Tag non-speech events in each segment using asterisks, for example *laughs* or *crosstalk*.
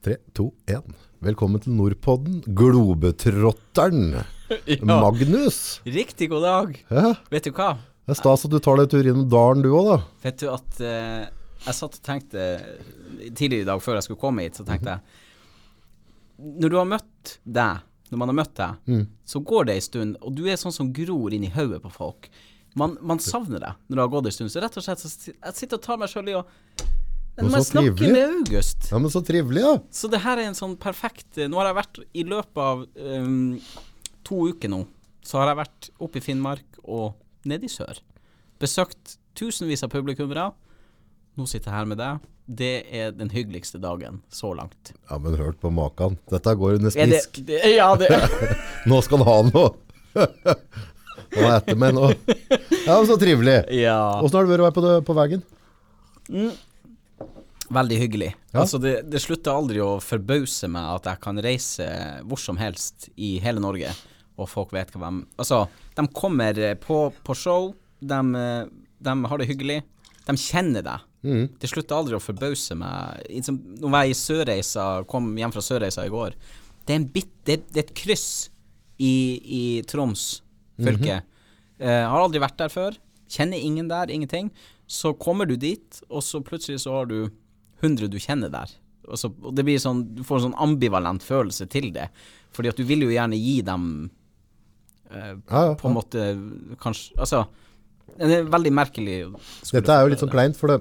Tre, to, én. Velkommen til Nordpodden. Globetrotteren. *laughs* Magnus. Riktig god dag. Ja, Vet du hva? det er stas at du tar deg en tur innom dalen du òg, da. Vet du at eh, jeg satt og tenkte tidligere i dag før jeg skulle komme hit, så tenkte jeg Når du har møtt deg, når man har møtt deg, så går det ei stund, og du er sånn som gror inn i hodet på folk. Man, man savner deg når det har gått ei stund. Så rett og slett så jeg sitter og tar meg sjøl i å Jeg så snakker trivelig. med August Ja, men så trivelig, da. Så det her er en sånn perfekt Nå har jeg vært i løpet av um, to uker nå, så har jeg vært oppe i Finnmark og nede i sør. Besøkt tusenvis av publikummere. Nå sitter jeg her med deg. Det er den hyggeligste dagen så langt. Ja, men hørt på makan. Dette går under Er det, det, ja, det *laughs* Nå skal han ha noe. *laughs* Han er etter meg nå. Ja, men så trivelig. Ja. Åssen har det vært på, på veien? Veldig hyggelig. Ja. Altså det, det slutter aldri å forbause meg at jeg kan reise hvor som helst i hele Norge, og folk vet hva de Altså, de kommer eh, på, på show, de, eh, de har det hyggelig, de kjenner deg. Mm. Det slutter aldri å forbause meg. Nå var jeg i Sørreisa, kom hjem fra Sørreisa i går. Det er, en bit, det, det er et kryss i, i Troms fylke. Eh, har aldri vært der før. Kjenner ingen der, ingenting. Så kommer du dit, og så plutselig så har du 100 du kjenner der. Og, så, og det blir sånn, du får en sånn ambivalent følelse til det. Fordi at du vil jo gjerne gi dem eh, Ja, ja, på en måte kanskje Altså, det er veldig merkelig. Dette er jo litt sånn kleint, for det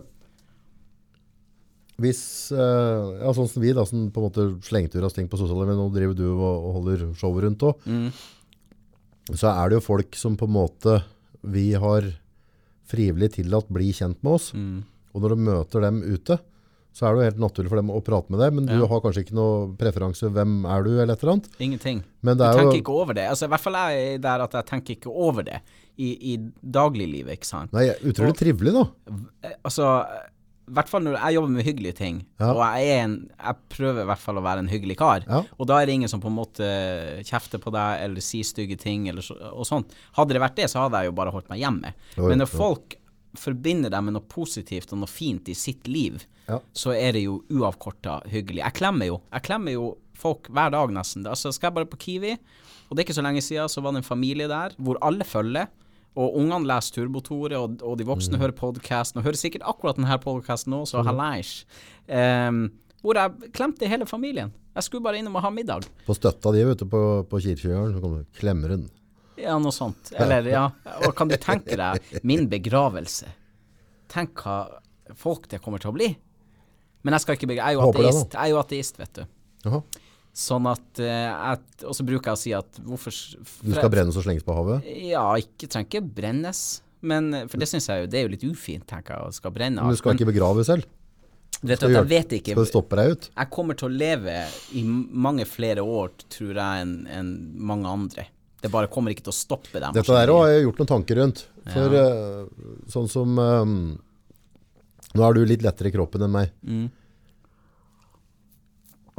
Hvis eh, Ja, sånn som vi, da, som på en måte slengte ut av ting på sosiale medier, nå driver du og, og holder show rundt òg, Mm. så er det jo folk som på en måte vi har frivillig tillatt bli kjent med oss. Mm. Og når du møter dem ute, så er det jo helt naturlig for dem å prate med deg, men du har kanskje ikke noe preferanse. Hvem er du, eller et eller annet? Ingenting. Men Du er tenker jo ikke over det. Altså, I hvert fall jeg er der at jeg tenker ikke over det i, i dagliglivet, ikke sant. Nei, utrolig trivelig, da. Eh, Altså, i hvert fall når jeg jobber med hyggelige ting, Ja. og jeg en Jeg prøver i hvert fall å være en hyggelig kar, Ja. og da er det ingen som på en måte kjefter på deg eller sier stygge ting eller så, og sånt. Hadde det vært det, så hadde jeg jo bare holdt meg hjemme. Men når folk forbinder det med noe positivt og noe fint i sitt liv, Ja. så er det jo uavkorta hyggelig. Jeg klemmer jo. Jeg klemmer jo folk hver dag nesten. Altså, skal jeg bare på Kiwi, og det er ikke så lenge siden, så var det en familie der hvor alle følger. Og ungene leser Turbotore, og, og de voksne hører podkasten, og hører sikkert akkurat denne podkasten nå, så hallais. Um, hvor jeg klemte hele familien. Jeg skulle bare innom og ha middag. På støtta di ute på, på Kirkegården, så kommer Klemmerund. Ja, noe sånt. Eller, ja. Og kan du tenke deg min begravelse? Tenk hva folk det kommer til å bli. Men jeg skal ikke begrave. Jeg er jo ateist, jeg er jo ateist vet du. Aha. Sånn at eh, Og så bruker jeg å si at hvorfor Du skal brennes og slenges på havet? Ja, ikke trenger ikke brennes. Men, eh, for det syns jeg jo Det er jo litt ufint, tenker jeg, å skal brenne Men du skal ikke begrave selv? vet du at jeg vet ikke Skal det stoppe deg ut? Jeg kommer til å leve i mange flere år, tror jeg, enn enn mange andre. Det bare kommer ikke til å stoppe dem. Dette der har jeg gjort noen tanker rundt. For eh, sånn som um, Nå er du litt lettere i kroppen enn meg. Mm.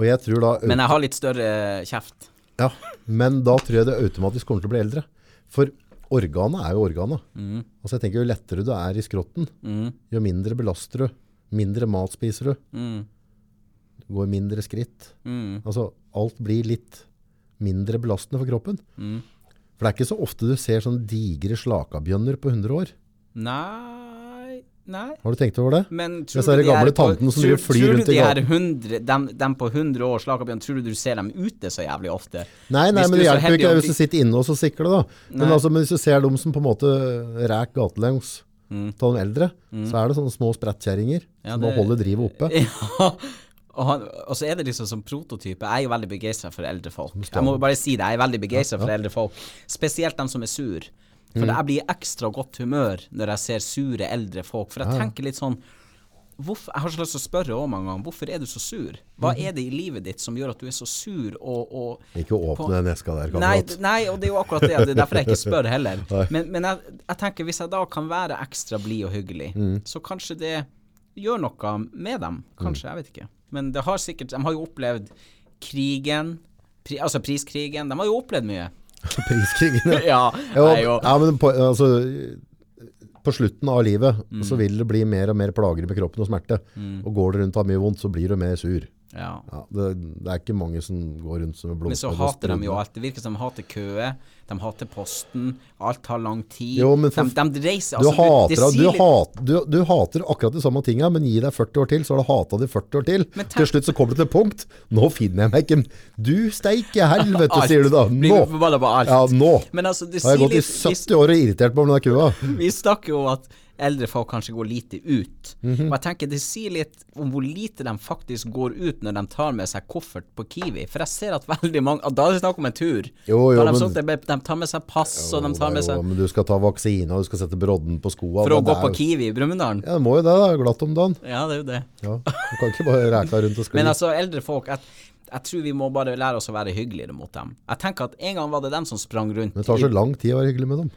Og jeg tror da Men jeg har litt større kjeft. Ja, men da tror jeg det automatisk kommer til å bli eldre. For organet er jo organet. Mm. Altså jeg tenker Jo lettere du er i skrotten, Mm. jo mindre belaster du. Mindre mat spiser du. Mm. Du går mindre skritt. Mm. Altså alt blir litt mindre belastende for kroppen. Mm. For det er ikke så ofte du ser sånne digre slakabjønner på 100 år. Nei Nei. Har du tenkt over det? Men de de gamle tantene som tror- flyr rundt i gaten? 100, dem, de på 100 år slakabjørn, tror du du ser dem ute så jævlig ofte? Nei, nei, men det er hjelper ikke hvis du sitter inne og så sikler, da. Men, altså, men hvis du ser dem som på en måte ræk gatelangs Mm. av de eldre, så er det sånne små sprettkjerringer Ja, som det- må holde drivet oppe. *laughs* Ja. Og, han, og så er det liksom som prototype. Jeg er jo veldig begeistra for eldre folk. Jeg må bare si det, jeg er veldig begeistra for eldre folk. Spesielt dem som er sur. For Mm. jeg blir i ekstra godt humør når jeg ser sure eldre folk. For jeg tenker litt sånn hvorfor, Jeg har så lyst til å spørre også mange ganger hvorfor er du så sur? Hva Mhm. er det i livet ditt som gjør at du er så sur og, og Ikke åpne den eska der, Nei, kamerat. nei, og det er jo akkurat det. Det er derfor jeg ikke spør heller. *laughs* Nei. Men, men jeg, jeg tenker hvis jeg da kan være ekstra blid og hyggelig, Mm. så kanskje det gjør noe med dem. Mm. Kanskje, jeg vet ikke. Men det har sikkert De har jo opplevd krigen, pri, altså priskrigen. De har jo opplevd mye. *laughs* Priskrigen, ja. ja, Jo, ja, men på, altså, på slutten av livet Mm. så vil det bli mer og mer plager med kroppen og smerte. Og går det rundt og har mye vondt, så blir du mer sur. Ja. Ja, det, det er ikke mange som går rundt som blomster. Men så hater de jo alt. Det virker som de hater køer. De hater Posten. Alt tar lang tid. Jo, for- de, de reiser Du, altså, hater, du, du, hat, du, du hater akkurat de samme tinga, men gi deg 40 år til, så har du hata det 40 år til. Men tenk- Til slutt så kommer du til et punkt. Nå finner jeg meg ikke Du steike helvete, Alt. sier du da. Nå! Ja, nå Men altså, har jeg gått i 70 år og irritert meg om den kua. vi snakker jo at eldre folk kanskje går lite ut. Mhm. Og jeg tenker det sier litt om hvor lite de faktisk går ut når de tar med seg koffert på Kiwi. For jeg ser at veldig mange Da er det snakk om en tur. Jo, jo, Da har de, men- at de, de tar med seg pass, og de tar med Jo, seg men du skal ta vaksine, og du skal sette brodden på skoa. For å gå på jo- Kiwi i Brumunddal. Ja, det må jo det. Det er jo Glatt om dagen. Ja, det er jo det. Ja, Du kan ikke bare ræka rundt og skli. Men altså, eldre folk jeg, jeg tror vi må bare lære oss å være hyggeligere mot dem. Jeg tenker at En gang var det dem som sprang rundt Men det tar så lang tid å være hyggelig med dem.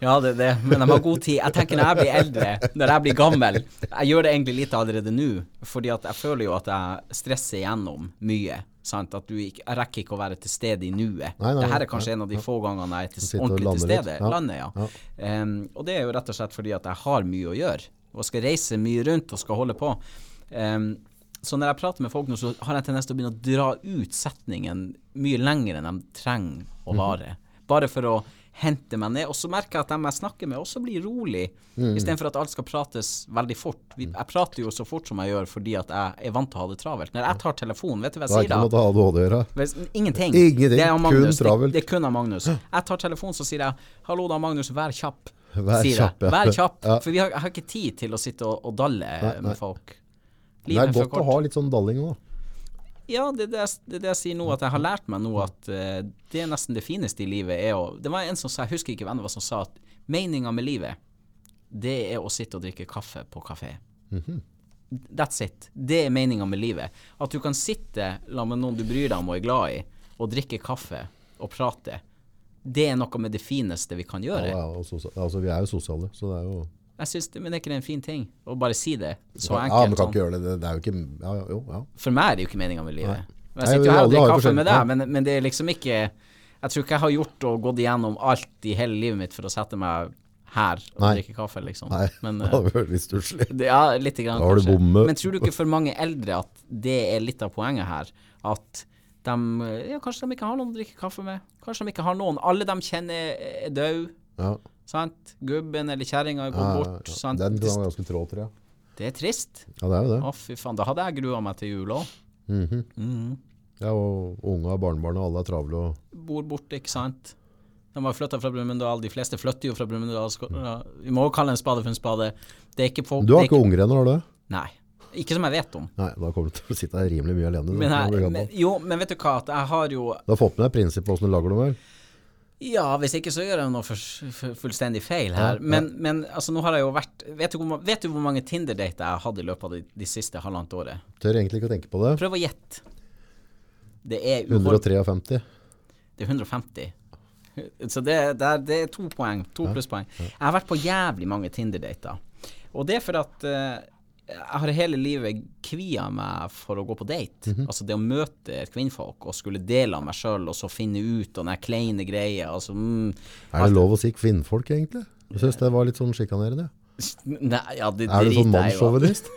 Ja, det er det, men de har god tid. Jeg tenker når jeg blir eldre, når jeg blir gammel Jeg gjør det egentlig litt allerede nå, fordi at jeg føler jo at jeg stresser igjennom mye. Sant? At du ikke, jeg rekker ikke å være til stede i nuet. Nei, nei, Dette er nei, kanskje en av de få gangene jeg er til, ordentlig til stede. Ja. Landet, ja. Em, og det er jo rett og slett fordi at jeg har mye å gjøre, og skal reise mye rundt og skal holde på. Um, så når jeg prater med folk nå, så har jeg tendens til å begynne å dra ut setningen mye lenger enn de trenger å Mhm. vare. Bare for å hente meg ned. Og så merker jeg at dem jeg snakker med, også blir rolig, Mm. istedenfor at alt skal prates veldig fort. Vi, jeg prater jo så fort som jeg gjør fordi at jeg er vant til å ha det travelt. Når jeg tar telefonen, vet du hva Det jeg sier ikke noe er ikke noe å gjøre. Ingenting. Ingenting, Det er Magnus. kun travelt. Det, det er kun av Magnus. Jeg tar telefonen, så sier jeg 'hallo da, Magnus, vær kjapp'. *laughs* Vær sier kjapp, ja. Vær kjapp. *laughs* Ja. For vi har, har ikke tid til å sitte og, og dalle nei. med folk. Det er godt å ha litt sånn dalling òg. Ja, det er det, jeg- det er det jeg sier nå, at jeg har lært meg nå at uh, det er nesten det fineste i livet er å Det var en som sa, jeg husker ikke hvem det var som sa at meninga med livet, det er å sitte og drikke kaffe på kafé. That's it. Det er meninga med livet. At du kan sitte la med noen du bryr deg om og er glad i, og drikke kaffe og prate. Det er noe med det fineste vi kan gjøre. Ja, ja, altså, vi er jo sosiale, så det er jo Jeg synes det, Men det er ikke det en fin ting? Å bare si det. Så enkelt. Ja, men kan sånn. ikke gjøre det. Det, det er jo ikke Ja, jo, ja. For meg er det jo ikke meninga med livet. Nei, Jeg sitter jo her og drikker kaffe med deg, men, men det er liksom ikke Jeg tror ikke jeg har gjort og gått igjennom alt i hele livet mitt for å sette meg her og Nei. drikke kaffe, liksom. Nei, Men, *laughs* det eh, hadde vært litt stusslig. ja, lite grann, Da har du bommet. Men tror du ikke for mange eldre at det er litt av poenget her? At de Ja, kanskje de ikke har noen å drikke kaffe med? Kanskje de ikke har noen? Alle de kjenner er døde, Ja. Sant? Gubben eller kjerringa går gått Ja, ja, bort, ja. sant? Den er ganske trå, tror jeg. det er trist. Ja, det er jo det. Å, fy faen. Da hadde jeg grua meg til jul òg. Mhm. Ja, og unge og barnebarn og alle er travle og bor borte, ikke sant? De har flytta fra Brumunddal. De fleste flytter jo fra Brumunddal. Vi må jo kalle en spade for en spade. Det er ikke folk Du har er ikke unger ennå, har du det? Nei. Ikke som jeg vet om. Nei, da kommer du til å sitte her rimelig mye alene. Men, jeg, men, jo, men vet du hva? Jeg har jo Du har fått med deg prinsippet på hvordan du lager noe, vel? Ja, hvis ikke så gjør jeg noe for, for, fullstendig feil her. Men, men altså, nå har jeg jo vært Vet du hvor, vet du hvor mange Tinder-dater jeg har hatt i løpet av de, de siste halvannet året? Tør egentlig ikke å tenke på det. Prøv å gjette. Det er uhold... 153. Det er 150. Så det, det, er, det er to poeng. To plusspoeng. Jeg har vært på jævlig mange Tinder-dater. Og det er for at eh, jeg har hele livet kvia meg for å gå på date. Mhm. Altså det å møte et kvinnfolk og skulle dele av meg sjøl og så finne ut og den kleine greia. Altså, mm, Er det lov å si kvinnfolk, egentlig? Du syns det var litt sånn sjikanerende. Nei, ja, det Er *laughs* du sånn mannssjåvinist?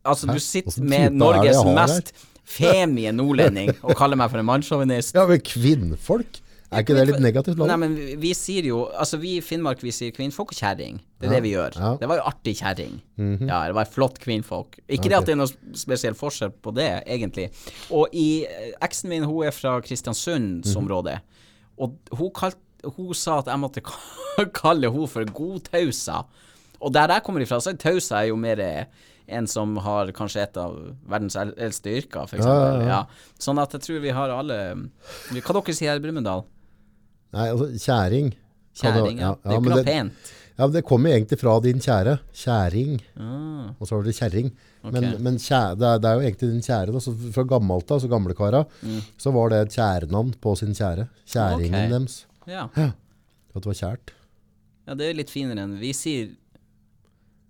Altså, Hæ? du sitter med Norges mest femige nordlending og kaller meg for en mannssjåvinist. *laughs* Ja, men kvinnfolk? Er ikke det litt negativt? Nei, men vi, vi sier jo Altså, vi i Finnmark, vi sier kvinnfolk og kjerring. Det er det vi gjør. ja. Mhm. Det var jo artig kjerring. Ja, det var flott kvinnfolk. Ikke det at det er noe spesiell forskjell på det, egentlig. Og i eh, Eksen min, hun er fra Kristiansundsområdet, mm -hmm. og hun, kalt, hun sa at jeg måtte *laughs* kalle hun for Godtausa. Og der jeg kommer ifra, så er Tausa jo mer eh, en som har kanskje et av verdens eldste yrker, f.eks. Ja, ja, Ja, ja. Sånn at jeg tror vi har alle Hva dere sier her i Brumunddal? Nei, altså, kjæring. Kjæring, ja. Det er jo ikke noe pent. Ja, men det kommer egentlig fra din kjære. Kjæring. Ah, Og så har du kjerring. Men, men kjære, det, er, det er jo egentlig din kjære. Da. Så fra gammelt av, så gamlekara, så var det et kjærenavn på sin kjære. Kjæringen okay. Deres. ja. At det var kjært. ja, det er litt finere enn Vi sier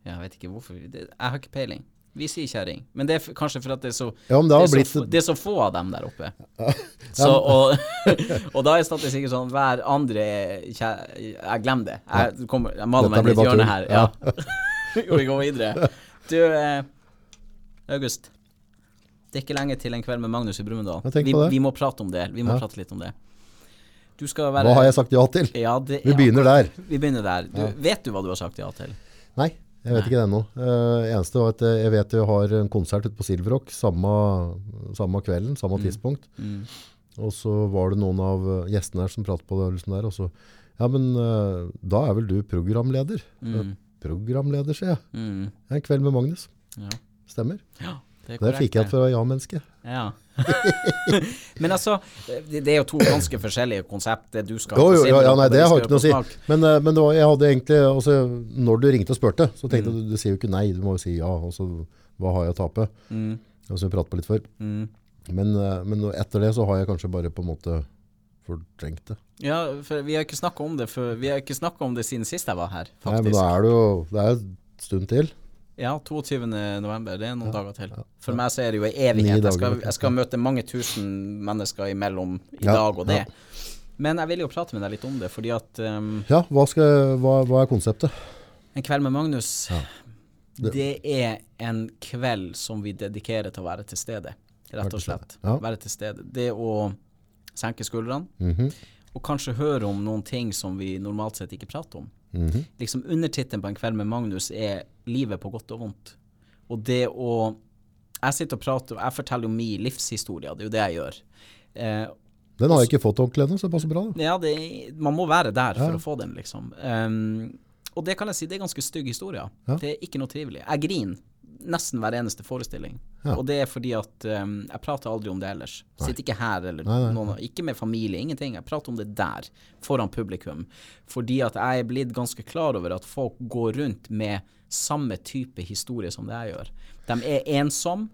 Jeg vet ikke hvorfor. Det, jeg har ikke peiling. Vi sier kjerring. Men det er kanskje for at det er så Ja, det det, er blitt så, det er så få av dem der oppe. *laughs* Så, og, *laughs* og da er statistikken sånn hver andre er Jeg glemmer det. Jeg, kommer, jeg maler meg litt i hjørnet hjørne her. Ja. *laughs* Vi går videre. Du, eh, August. Det er ikke lenge til en kveld med Magnus i Brumunddal. Vi, vi må prate om det. Vi må Ja. prate litt om det. Du skal være Hva har jeg sagt ja til? Ja, det Vi er begynner der. Vi begynner der. Du, Vet du hva du har sagt ja til? Nei, jeg vet Nei. ikke det ennå. Uh, eneste var at eh, jeg vet vi har en konsert ute på Silverrock samme, samme kvelden, samme tidspunkt. Mm. Og så var det noen av eh, gjestene her som pratet på det. Liksom der, og så, ja, men uh, da er vel du programleder? Mm. Programleder, sier jeg. Mm. En kveld med Magnus. Ja. Stemmer. ja, det er Det fikk jeg det. fra ja-mennesket. Ja. *laughs* Men altså, det, er jo to ganske forskjellige konsept. Du skal Jo, jo, ja, ja, nei, det har jeg ikke noe å si. Men, eh, men var, jeg hadde egentlig, altså, når du ringte og spurte, så tenkte jeg Mm. du, du sier jo ikke nei, du må jo si ja. Og så, hva har jeg å tape? Mm. Og så vi pratet på litt før. Mm. Men, eh, men etter det så har jeg kanskje bare på en måte fortrengt det. Ja, for vi har ikke snakka om det For Vi har ikke om det siden sist jeg var her, faktisk. Nei, men da er det jo, det er en stund til. Ja, 22. november. Det er noen dager til. ja, For meg så er det jo en evighet. Jeg skal, jeg skal møte mange tusen mennesker imellom i Ja, dag og det. ja. Men jeg vil jo prate med deg litt om det, fordi at um, Ja, hva, skal, hva, hva er konseptet? En kveld med Magnus, Ja. det, Det- er en kveld som vi dedikerer til å være til stede, rett og slett. ja. Være til stede. Det å senke skuldrene, Mhm, og kanskje høre om noen ting som vi normalt sett ikke prater om. Mhm. Liksom Undertittelen på En kveld med Magnus er 'Livet på godt og vondt'. Og det å Jeg sitter og prater, og jeg forteller jo min livshistorie, det er jo det jeg gjør. Eh, Den har jeg ikke fått ordentlig ennå, så det passer bra. Da. ja, det, man må være der for Ja. å få den, liksom. Um, og det kan jeg si, det er ganske stygg historie. Ja. Det er ikke noe trivelig. Jeg griner nesten hver eneste forestilling. Ja. Og det er fordi at um, jeg prater aldri om det ellers. Sitter ikke her eller Nei, nei, noen, ikke med familie, ingenting. Jeg prater om det der, foran publikum. Fordi at jeg er blitt ganske klar over at folk går rundt med samme type historie som det jeg gjør. De er ensomme,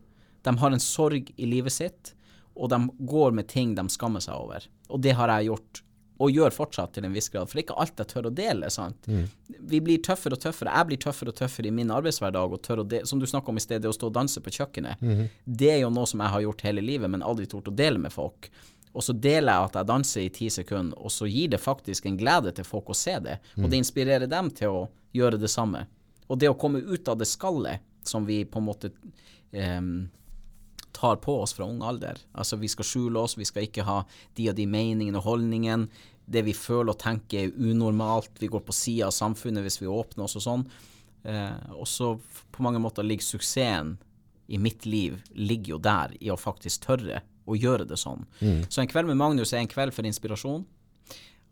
de har en sorg i livet sitt, og de går med ting de skammer seg over. Og det har jeg gjort, og gjør fortsatt til en viss grad. For det er ikke alt jeg tør å dele. sant? Vi blir tøffere og tøffere. Jeg blir tøffere og tøffere i min arbeidshverdag. og tør å dele, Som du snakka om i sted, det å stå og danse på kjøkkenet. Det er jo noe som jeg har gjort hele livet, men aldri tort å dele med folk. Og så deler jeg at jeg danser i ti sekunder, og så gir det faktisk en glede til folk å se det. Og det inspirerer dem til å gjøre det samme. Og det å komme ut av det skallet som vi på en måte em, tar på oss fra ung alder. Altså vi skal skjule oss, vi skal ikke ha de og de meningene og holdningene. Det vi føler og tenker er unormalt. Vi går på sida av samfunnet hvis vi åpner oss og sånn. Eh, og så på mange måter ligger suksessen i mitt liv ligger jo der, i å faktisk tørre å gjøre det sånn. Så en kveld med Magnus er en kveld for inspirasjon.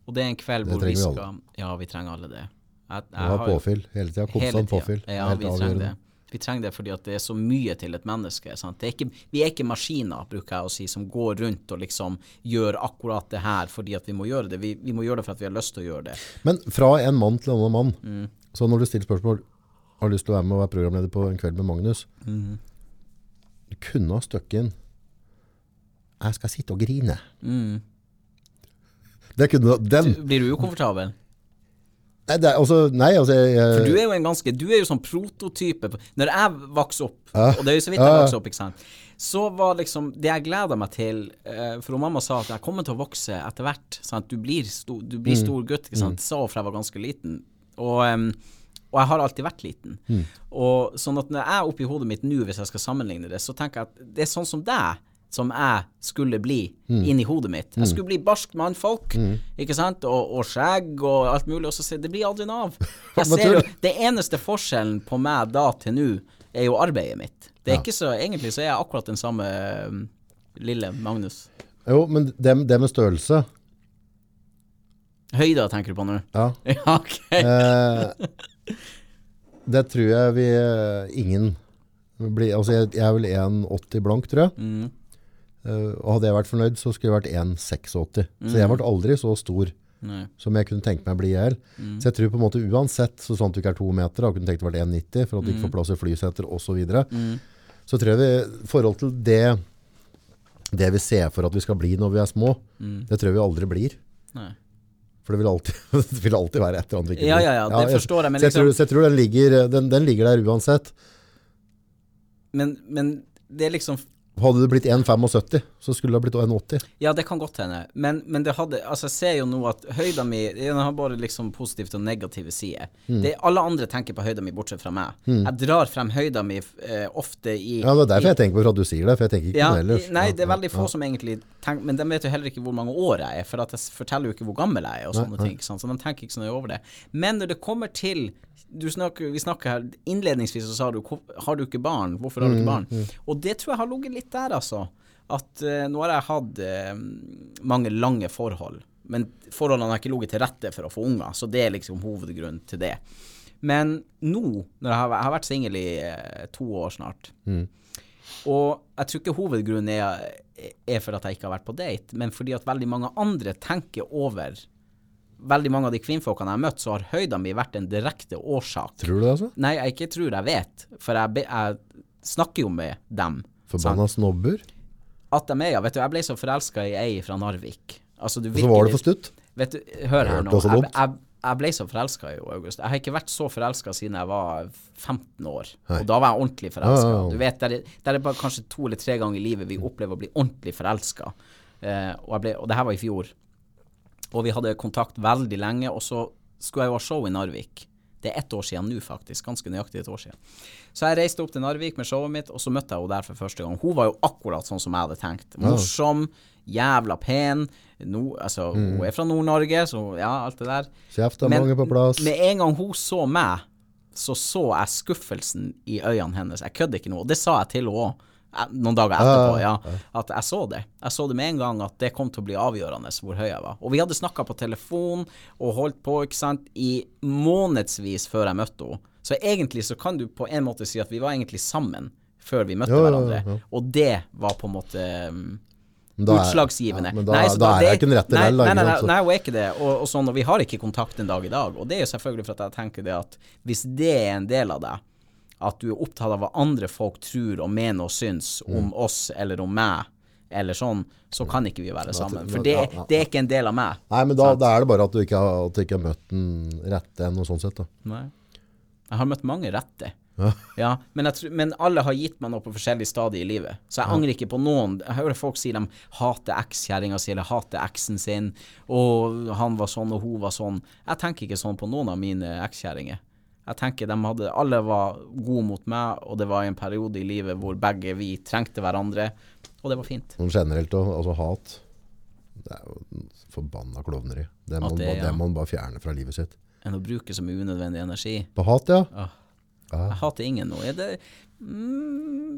Og det er en kveld hvor vi skal Ja, vi trenger alle det. Jeg, jeg, har har påfyll hele tida. Konstant påfyll. Ja, vi trenger det. Vi trenger det fordi at det er så mye til et menneske. Er ikke, vi er ikke maskiner, bruker jeg å si, som går rundt og liksom gjør akkurat det her fordi at vi må gjøre det. Vi, vi må gjøre det for at vi har lyst til å gjøre det. Men fra en mann til en annen mann. Mm. Så når du stiller spørsmål har du lyst til å være med og være programleder på En kveld med Magnus Mm. Du kunne ha støkket inn Jeg skal sitte og grine. Mm. Det kunne Den Blir du ukomfortabel? Nei, det altså, nei, altså jeg, For du er jo en ganske Du er jo sånn prototype. Når jeg vokste opp, Ja. og det er jo så vidt jeg ja. vokste opp, ikke sant, så var liksom det jeg gleda meg til eh, For mamma sa at jeg kommer til å vokse etter hvert. Sant? Du blir, sto, du blir Mm. stor gutt, ikke sant. Sa hun fra jeg var ganske liten. Og, og jeg har alltid vært liten. Mm. Og sånn at når jeg er oppi hodet mitt nå, hvis jeg skal sammenligne det, så tenker jeg at det er sånn som deg som jeg skulle bli Mm. inni hodet mitt. Jeg skulle bli barsk mannfolk, ikke sant, og, og skjegg og alt mulig, og så sier det blir aldri Nav. *laughs* Jeg ser jo, det eneste forskjellen på meg da til nå, er jo arbeidet mitt. Det er Ja. ikke så, Egentlig så er jeg akkurat den samme um, lille Magnus. Jo, men det, det med størrelse Høyda tenker du på nå? Ja. *laughs* Ja, ok. Eh, det tror jeg vi eh, ingen blir Altså, jeg, jeg er vel 1,80 blank, tror jeg. Mm. Eh, og hadde jeg vært fornøyd, så skulle jeg vært 1,86. Så jeg ble aldri så stor Nei. som jeg kunne tenke meg å bli i hjel. Så jeg tror på en måte uansett, så sånn at du ikke er to meter, og kunne tenkt deg å være 1,90 for at du ikke får plass i flyseter osv. Så. Mm. så tror jeg vi, i forhold til det, det vi ser for at vi skal bli når vi er små, Mm. det tror jeg vi aldri blir. Nei. For det vil alltid, *laughs* det vil alltid være et eller annet vi ikke Ja, ja, ja, ja, det forstår jeg, men så jeg, liksom- tror, så jeg tror den ligger, den, den ligger der uansett. Men, men det er liksom Hadde det blitt 1,75, så skulle det blitt 1,80. Ja, det kan godt hende. Men, men det hadde Altså, jeg ser jo nå at høyda mi Den har bare liksom positive og negative sider. Mm. Det, alle andre tenker på høyda mi, bortsett fra meg. Jeg drar frem høyda mi eh, ofte i Ja, det er derfor i, jeg tenker på at du sier det, for jeg tenker ikke ja, på det ellers. Nei, det er veldig ja, få som egentlig tenker Men de vet jo heller ikke hvor mange år jeg er, for jeg forteller jo ikke hvor gammel jeg er, og sånne ting. ikke sant? Så de tenker ikke så nøye over det. Men når det kommer til snakker, Vi snakker her Innledningsvis så sa du har du ikke barn? Hvorfor har du Mm, ikke barn? Og det tror jeg har ligget litt der, altså. At uh, nå har jeg hatt uh, mange lange forhold, men forholdene har ikke ligget til rette for å få unger, så det er liksom hovedgrunnen til det. Men nå, når jeg har, jeg har vært singel i uh, to år snart, og jeg tror ikke hovedgrunnen er, er for at jeg ikke har vært på date, men fordi at veldig mange andre tenker over Veldig mange av de kvinnfolkene jeg har møtt, så har høyda mi vært en direkte årsak. Tror du det, altså? Nei, jeg ikke tror jeg vet, for jeg, jeg snakker jo med dem. Forbanna snobber. At de er, ja. Vet du, jeg ble så forelska i ei fra Narvik. Altså, du Og så var det for stutt. Vet du, hør her nå. Jeg, jeg, jeg ble så forelska i August. Jeg har ikke vært så forelska siden jeg var 15 år. Og da var jeg ordentlig forelska. Ja, ja, ja. Du vet, der, er- der er bare kanskje to eller tre ganger i livet vi opplever å bli ordentlig forelska. Uh, og, jeg ble- og det her var i fjor. Og vi hadde kontakt veldig lenge, og så skulle jeg jo ha show i Narvik. Det er ett år siden nå, faktisk. Ganske nøyaktig et år siden. Så jeg reiste opp til Narvik med showet mitt, og så møtte jeg henne der for første gang. Hun var jo akkurat sånn som jeg hadde tenkt. Morsom, jævla pen. No, altså, Hun er fra Nord-Norge, så ja, alt det der. Kjeft er mange på plass. med en gang hun så meg, så så jeg skuffelsen i øynene hennes. Jeg kødder ikke nå. Og det sa jeg til henne òg. Noen dager etterpå, ja. At jeg så det. Jeg så det med en gang at det kom til å bli avgjørende hvor høy jeg var. Og vi hadde snakka på telefon og holdt på ikke sant, i månedsvis før jeg møtte henne. Så egentlig så kan du på en måte si at vi var egentlig sammen før vi møtte ja, hverandre. ja. Og det var på en måte um, da er- utslagsgivende. Ja, men da, Nei, så da er det- jeg ikke en rette nei, vel. Nei, nei, nei, nei, hun er ikke det. Og, og, sånn, og vi har ikke kontakt en dag i dag. Og det er jo selvfølgelig for at jeg tenker det at hvis det er en del av deg, at du er opptatt av hva andre folk tror og mener og syns Mm. om oss eller om meg, eller sånn, så kan ikke vi være sammen. For det, ja, ja, det er ikke en del av meg. Nei, men da, da er det bare at du ikke har, du ikke har møtt den rette enn, og sånn sett, da. Nei. Jeg har møtt mange rette. Ja. *laughs* Ja, men, tror, men alle har gitt meg noe på forskjellige stadier i livet. Så jeg angrer ikke på noen. Jeg hører folk si de hater ekskjerringa si eller hater eksen sin, og han var sånn og hun var sånn. Jeg tenker ikke sånn på noen av mine ekskjerringer. Jeg tenker de hadde, Alle var gode mot meg, og det var en periode i livet hvor begge vi trengte hverandre, og det var fint. Sånn generelt, altså hat. Det er jo forbanna klovneri. Det må, det, det, ja. må man bare fjerne fra livet sitt. Enn å bruke så mye unødvendig energi. På hat, ja. Åh. Ja. Jeg hater ingen nå. Er det mm,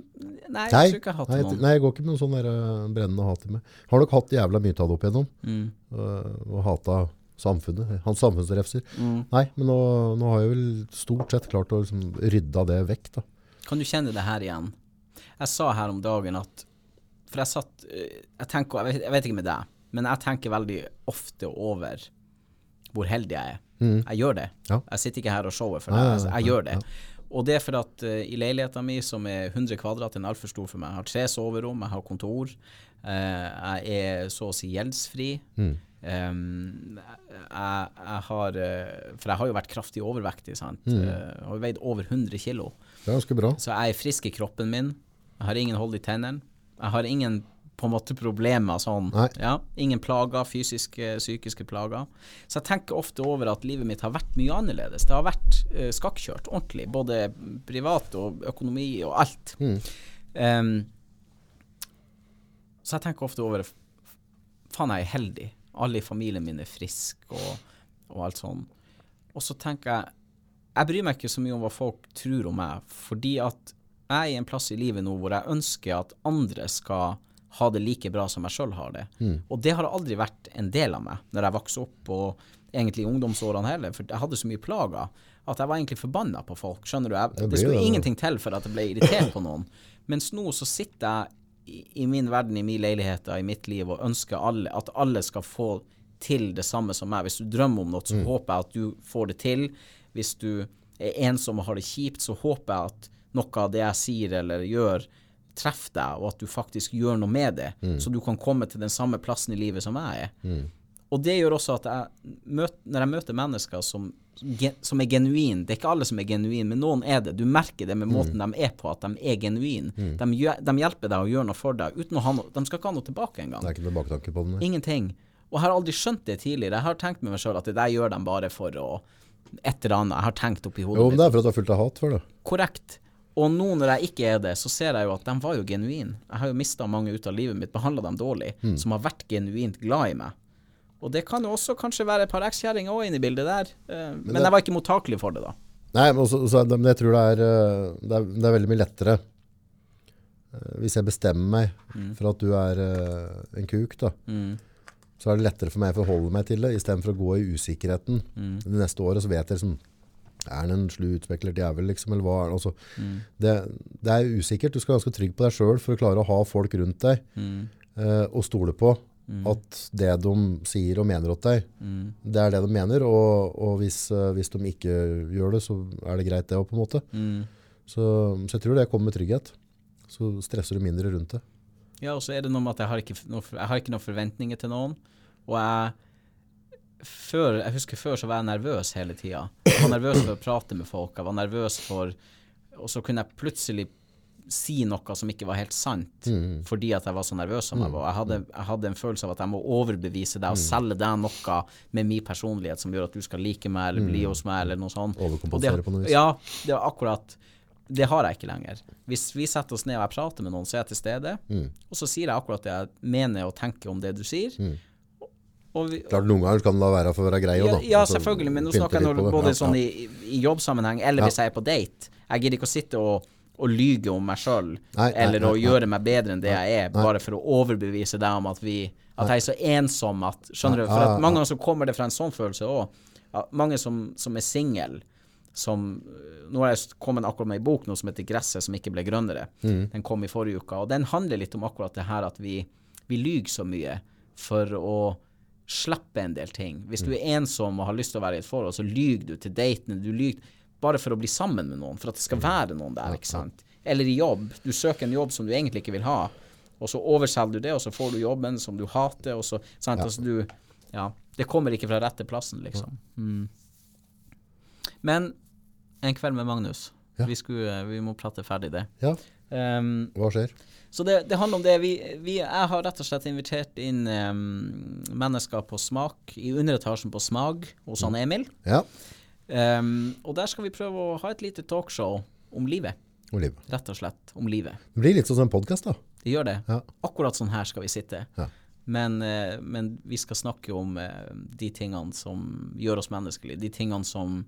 Nei, jeg Nei, tror ikke jeg hater noen. nei, jeg går ikke med noe sånn der, eh, brennende hat i meg. Har nok hatt jævla mye av det opp igjennom, Mm. øh, og hata samfunnet, hans samfunnsrefser. Mm. Nei, men nå, nå har jeg vel stort sett klart å liksom rydde det vekk, da. Kan du kjenne det her igjen? Jeg sa her om dagen at For jeg satt eh, Jeg tenker, jeg vet, jeg vet ikke med deg, men jeg tenker veldig ofte over hvor heldig jeg er. Jeg gjør det. Ja. Jeg sitter ikke her og shower for deg. nei, Altså, nei, jeg gjør det. Og det er for at uh, i leiligheten min, som er 100 kvadrat, den er altfor stor for meg. Jeg har tre soverom, jeg har kontor. Uh, jeg er så å si gjeldsfri. Um, jeg, jeg har eh, For jeg har jo vært kraftig overvektig, sant. Mm. Jeg har veid over 100 kilo. Er ganske bra. Så jeg er frisk i kroppen min. Jeg har ingen hold i tennene. Jeg har ingen på en måte problemer sånn. Ja, ingen plager, fysiske, psykiske plager. Så jeg tenker ofte over at livet mitt har vært mye annerledes. Det har vært uh, skakkjørt ordentlig, både privat og økonomi og alt. Em, så jeg tenker ofte over Faen, jeg er heldig. Alle i familien min er friske og, og alt sånn. Og så tenker jeg Jeg bryr meg ikke så mye om hva folk tror om meg, fordi at jeg er i en plass i livet nå hvor jeg ønsker at andre skal ha det like bra som jeg sjøl har det. Og det har aldri vært en del av meg når jeg vokste opp, og egentlig i ungdomsårene heller, for jeg hadde så mye plager at jeg var egentlig forbanna på folk. Skjønner du? Jeg, Det det skulle ingenting til for at jeg ble irritert på noen. Mens nå så sitter jeg i, min verden, i min leilighet, i mitt liv, og ønsker alle, at alle skal få til det samme som meg. Hvis du drømmer om noe, så håper jeg at du får det til. Hvis du er ensom og har det kjipt, så håper jeg at noe av det jeg sier eller gjør, treffer deg, og at du faktisk gjør noe med det, så du kan komme til den samme plassen i livet som jeg er. Og det gjør også at jeg møter, når jeg møter mennesker som, som er genuine Det er ikke alle som er genuine, men noen er det. Du merker det med måten de er på, at de er genuine. De, de hjelper deg å gjøre noe for deg uten å ha noe De skal ikke ha noe tilbake engang. Det er ikke noe baktanke på den. Ingenting. Og jeg har aldri skjønt det tidligere. Jeg har tenkt med meg sjøl at det der gjør de bare for å et eller annet. Jeg har tenkt oppi hodet Jo, men det er for at du er fullt av hat for det. Korrekt. Og nå når jeg ikke er det, så ser jeg jo at de var jo genuine. Jeg har jo mista mange ut av livet mitt, behandla dem dårlig, som har vært genuint glad i meg. Og det kan jo også kanskje være et par ekskjerringer òg inne i bildet der. Men, Men, det- jeg var ikke mottakelig for det, da. Nei, men, også, så, men jeg tror det er, eh, det er, det er veldig mye lettere eh, hvis jeg bestemmer meg for at du er eh, en kuk, da. Så er det lettere for meg å forholde meg til det, istedenfor å gå i usikkerheten. Det neste året så vet jeg liksom Er han en slu utspeklert jævel, liksom? Eller hva er det? Altså, det, det er usikkert. Du skal være ganske trygg på deg sjøl for å klare å ha folk rundt deg eh, og stole på at det de sier og mener åt deg, det er det de mener. Og, og hvis, eh, hvis de ikke gjør det, så er det greit, det òg, på en måte. Så, så jeg tror det kommer med trygghet. Så stresser du mindre rundt det. Ja, og så er det noe med at jeg har ikke, noe, jeg har ikke noen forventninger til noen. Og jeg før, Jeg husker før så var jeg nervøs hele tida. Jeg var nervøs for å prate med folk. Jeg var nervøs for Og så kunne jeg plutselig si noe som ikke var helt sant, fordi at jeg var så nervøs som jeg var. Jeg hadde, jeg hadde en følelse av at jeg må overbevise deg og selge deg noe med min personlighet som gjør at du skal like meg eller bli hos meg, eller noe sånt. Overkompensere på noe vis. Ja, det var akkurat det har jeg ikke lenger. Hvis vi setter oss ned og jeg prater med noen, så er jeg til stede. Mm. Og så sier jeg akkurat det jeg mener og tenker om det du sier. Og vi, Klart Noen ganger kan det være for å være grei ja, da. ja, Altså, selvfølgelig, men nå snakker jeg når, både Ja, sånn i, i jobbsammenheng eller hvis jeg er på date. Jeg gidder ikke å sitte og, og lyge om meg sjøl, eller nei, å nei. gjøre meg bedre enn det jeg er, bare for å overbevise deg om at vi At jeg er så ensom at Skjønner du? For at mange ganger så kommer det fra en sånn følelse òg. Mange som, som er single, som Nå har jeg kommet akkurat med ei bok nå som heter 'Gresset som ikke ble grønnere'. Mm. Den kom i forrige uke, og den handler litt om akkurat det her at vi, vi lyver så mye for å slippe en del ting. Hvis du er ensom og har lyst til å være i et forhold, så lyver du til datene. Du lyver bare for å bli sammen med noen, for at det skal være noen der, ikke sant. Eller i jobb. Du søker en jobb som du egentlig ikke vil ha, og så overselger du det, og så får du jobben som du hater, og så sant? Altså, du, ja, Det kommer ikke fra rette plassen, liksom. Mm. Men en kveld med Magnus. Ja. Vi, skulle, vi må prate ferdig det. Ja, Um, hva skjer? så det, det handler om det. Vi, vi, jeg har rett og slett invitert inn um, mennesker på smak, i underetasjen på Smag hos han Emil. Ja, Em, og der skal vi prøve å ha et lite talkshow om livet. Om livet. Rett og slett om livet. Det blir litt sånn som en podkast, da. Det gjør det. Ja. Akkurat sånn her skal vi sitte. Ja. Men, eh, men vi skal snakke om eh, de tingene som gjør oss menneskelige. De tingene som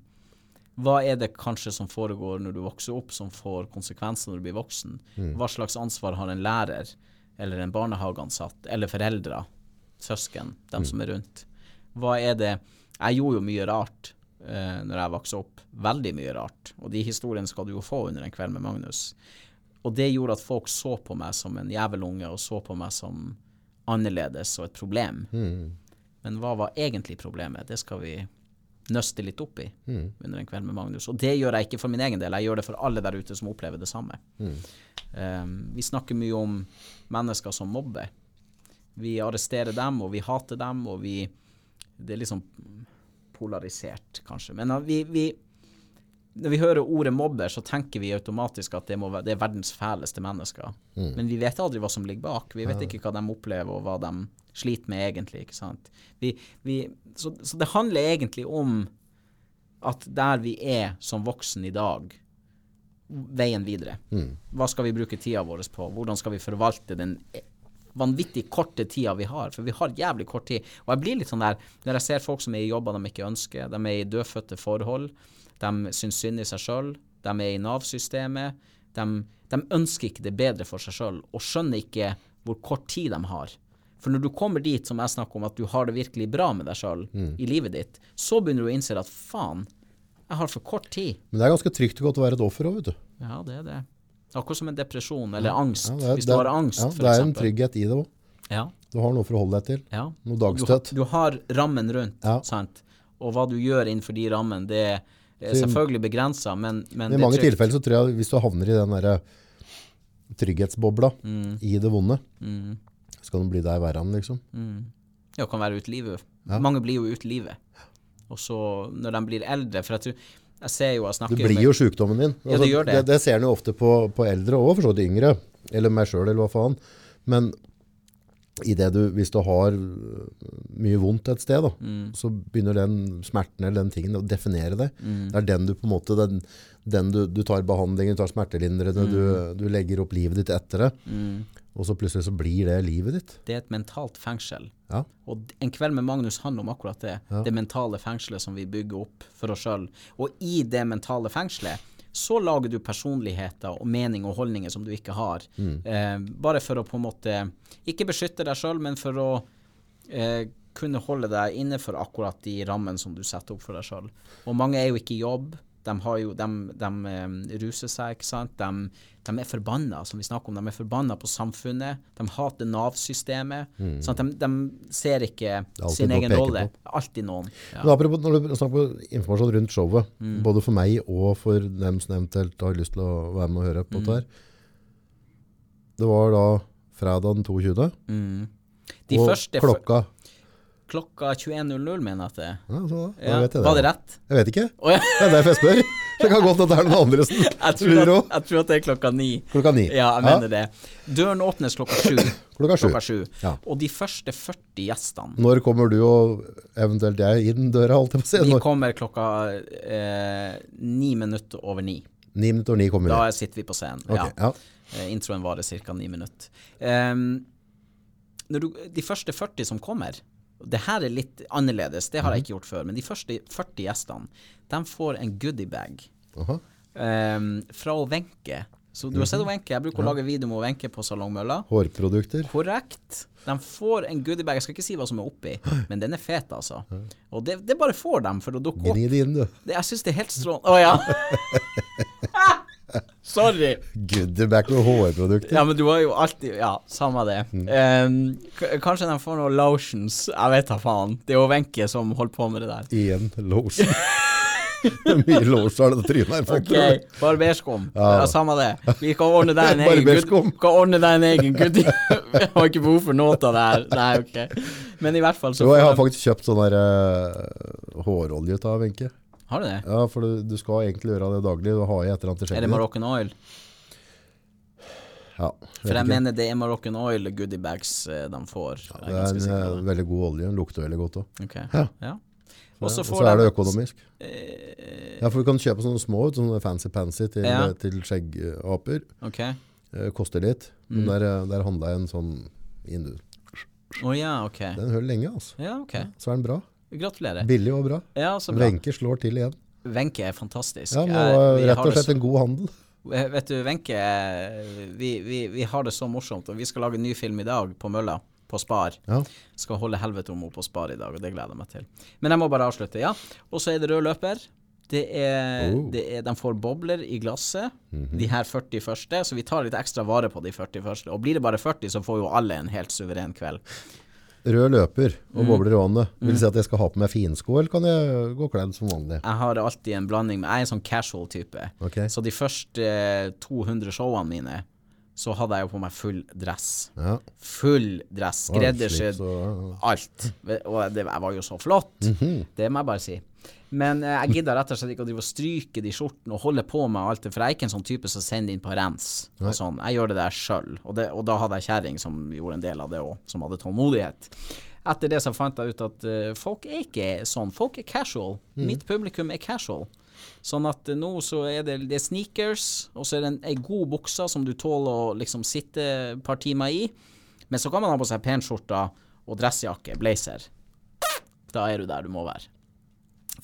Hva er det kanskje som foregår når du vokser opp, som får konsekvenser når du blir voksen? Hva slags ansvar har en lærer, eller en barnehageansatt, eller foreldre, søsken, dem som er rundt? Hva er det Jeg gjorde jo mye rart eh, når jeg vokste opp. Veldig mye rart. Og de historiene skal du jo få under En kveld med Magnus. Og det gjorde at folk så på meg som en jævelunge, og så på meg som annerledes og et problem. Men hva var egentlig problemet? Det skal vi nøste litt opp i under En kveld med Magnus. Og det gjør jeg ikke for min egen del, jeg gjør det for alle der ute som opplever det samme. Um, vi snakker mye om mennesker som mobber. Vi arresterer dem, og vi hater dem, og vi Det er liksom polarisert, kanskje. Men vi, vi når vi hører ordet mobber, så tenker vi automatisk at det, må det er verdens fæleste mennesker. Men vi vet aldri hva som ligger bak. Vi vet ikke hva de opplever, og hva de sliter med egentlig. ikke sant? Vi, vi, så, så det handler egentlig om at der vi er som voksen i dag, veien videre. Hva skal vi bruke tida vår på? Hvordan skal vi forvalte den vanvittig korte tida vi har? For vi har jævlig kort tid. Og jeg blir litt sånn der når jeg ser folk som er i jobber de ikke ønsker, de er i dødfødte forhold, de syns synd i seg sjøl, de er i Nav-systemet, de, de ønsker ikke det bedre for seg sjøl, og skjønner ikke hvor kort tid de har. For når du kommer dit som jeg snakker om, at du har det virkelig bra med deg sjøl i livet ditt, så begynner du å innse at faen, jeg har for kort tid. Men det er ganske trygt og godt å være et offer òg, vet du. Ja, det er det. Akkurat som en depresjon eller angst. Ja, er, hvis du det har angst, ja, det er en trygghet i det òg. Ja, Du har noe for å holde deg til. ja. Noe Du, har- dagstøtt. du har rammen rundt, Ja. sant. Og hva du gjør innenfor de rammene, det er selvfølgelig begrensa, men, men I det mange tilfeller så tror jeg hvis du havner i den derre trygghetsbobla Mm. i det vonde, så kan du bli der verre, liksom. Ja, kan være ute livet. Mange blir jo ute livet. Og så, når de blir eldre For jeg, tror, jeg ser jo jeg Du snakker blir jo sykdommen din. Altså, Ja, det gjør det. Det, det ser en jo ofte på, på eldre og for så vidt yngre. Eller meg sjøl, eller hva faen. Men i det du, hvis du har øh, mye vondt et sted, da, Mm. så begynner den smerten eller den tingen å definere deg. Mm. Det er den du på en måte, den, den du, du tar behandlingen, du tar smertelindrende, du, Mm. du legger opp livet ditt etter det. Og så plutselig så blir det livet ditt. Det er et mentalt fengsel. Ja. Og en kveld med Magnus handler om akkurat det. Det mentale fengselet som vi bygger opp for oss sjøl. Og i det mentale fengselet så lager du personligheter og mening og holdninger som du ikke har. Eh, bare for å på en måte ikke beskytte deg sjøl, men for å eh, kunne holde deg innenfor akkurat de rammene som du setter opp for deg sjøl. Og mange er jo ikke i jobb. De, har jo, de, de eh, ruser seg, ikke sant. De, de er forbanna, som vi snakker om. De er forbanna på samfunnet. De hater Nav-systemet. Mm. De, de ser ikke sin egen rolle. Alltid noen. Ja. Men apropos, når du snakker på informasjon rundt showet, Mm. både for meg og for dem som eventuelt har lyst til å være med og høre Mm. på dette her. Det var da fredag den 22. De og første klokka klokka 21.00, mener jeg at det er. ja, så Ja. vet jeg det. Var det rett? Jeg vet ikke. Oh, ja. Det er derfor jeg spør. Det kan godt at det er noen andre som *laughs* Jeg tror, at, jeg tror at det er klokka ni. Klokka ni. Ja, jeg mener det. Døren åpnes klokka sju. *clears throat* Klokka sju. Klokka sju. Ja. Og de første 40 gjestene Når kommer du og eventuelt jeg inn døra, holdt jeg på å si? De Når- kommer klokka eh, ni minutter over ni. Ni minutter over ni kommer Da sitter vi på scenen. Okay, ja. Eh, introen varer ca. ni minutter. Um, du, de første 40 som kommer Det her er litt annerledes, det har Mhm. jeg ikke gjort før. Men de første 40 gjestene De får en goodiebag um, fra Wenche. Så du har sett Wenche? Jeg bruker å lage video med Wenche på Salongmølla. Hårprodukter. Korrekt. De får en goodiebag. Jeg skal ikke si hva som er oppi, men den er fet, altså. Og det, det bare får dem for å dukke opp. Gni det inn, du. Det, jeg syns det er helt strålende. Å ja. *laughs* *laughs* Sorry. Goodieback med hårprodukter. Ja, men du har jo alltid Ja, samme det. Mm. Um, kanskje de får noen lotions. Jeg vet da faen. Det er jo Wenche som holder på med det der. Én lotion. *laughs* Mye lotion har det trynet her. folk. Ok, barberskum. Ja. samme det. Vi kan ordne deg en egen good- kan ordne deg en egen gud. *laughs* Jeg har ikke behov for noe av det her. Nei, ok. Men i hvert fall så Jo, jeg har faktisk kjøpt sånn der eh, hårolje av Wenche. Har du det? Ja, for du, du skal egentlig gjøre det daglig. Du har i et eller annet til Er det. Moroccan Oil? Ja, For jeg mener det er Moroccan Oil goodiebags bags de får. Er det er er en eh, veldig god olje. Lukter veldig godt òg. Okay. Ok. Ja. Ja. Og så er det økonomisk. Eh, Ja, for du kan kjøpe sånne små sånne fancy-pansy til, Ja. til skjeggaper. Ok. Eh, koster litt. Men Mm. der, eh, der handla jeg en sånn indu. Å ja, ok. Den holder lenge, altså. Ja, ok. Så er den bra. Gratulerer. Billig og bra. Ja, så bra. Wenche slår til igjen. Wenche er fantastisk. Ja, var vi rett og slett en god handel. Eh, Vet du, Wenche eh, vi, vi, vi har det så morsomt, og vi skal lage en ny film i dag på Mølla, på Spar. Ja. Skal holde helvete om henne på Spar i dag, og det gleder jeg meg til. Men jeg må bare avslutte, ja. Og så er det rød løper. Det er, Oh. det er, de får bobler i glasset, Mhm. de her 40 første, så vi tar litt ekstra vare på de 40 første. Og blir det bare 40, så får jo alle en helt suveren kveld. Rød løper og Mm. bobler i vannet. Vil det si at jeg skal ha på meg finsko, eller kan jeg gå kledd som vanlig? Jeg har alltid en blanding med Jeg er en sånn casual type. Okay. Så de første eh, 200 showene mine, så hadde jeg jo på meg full dress. Ja. Full dress. Skreddersydd. Alt. Og det, jeg var jo så flott. Mhm. Det må jeg bare si. Men eh, jeg gidder rett og slett ikke å drive og stryke de skjortene og holde på med alt det, for jeg er ikke en sånn type som sender inn på rens. Og sånn. Jeg gjør det der sjøl. Og, og da hadde jeg kjerring som gjorde en del av det òg, som hadde tålmodighet. Etter det så fant jeg ut at uh, folk er ikke sånn. Folk er casual. Mitt publikum er casual. Sånn at eh, nå så er det, det er sneakers, og så er det en, ei god bukse som du tåler å liksom sitte et par timer i. Men så kan man ha på seg penskjorter og dressjakke, blazer. Da er du der du må være.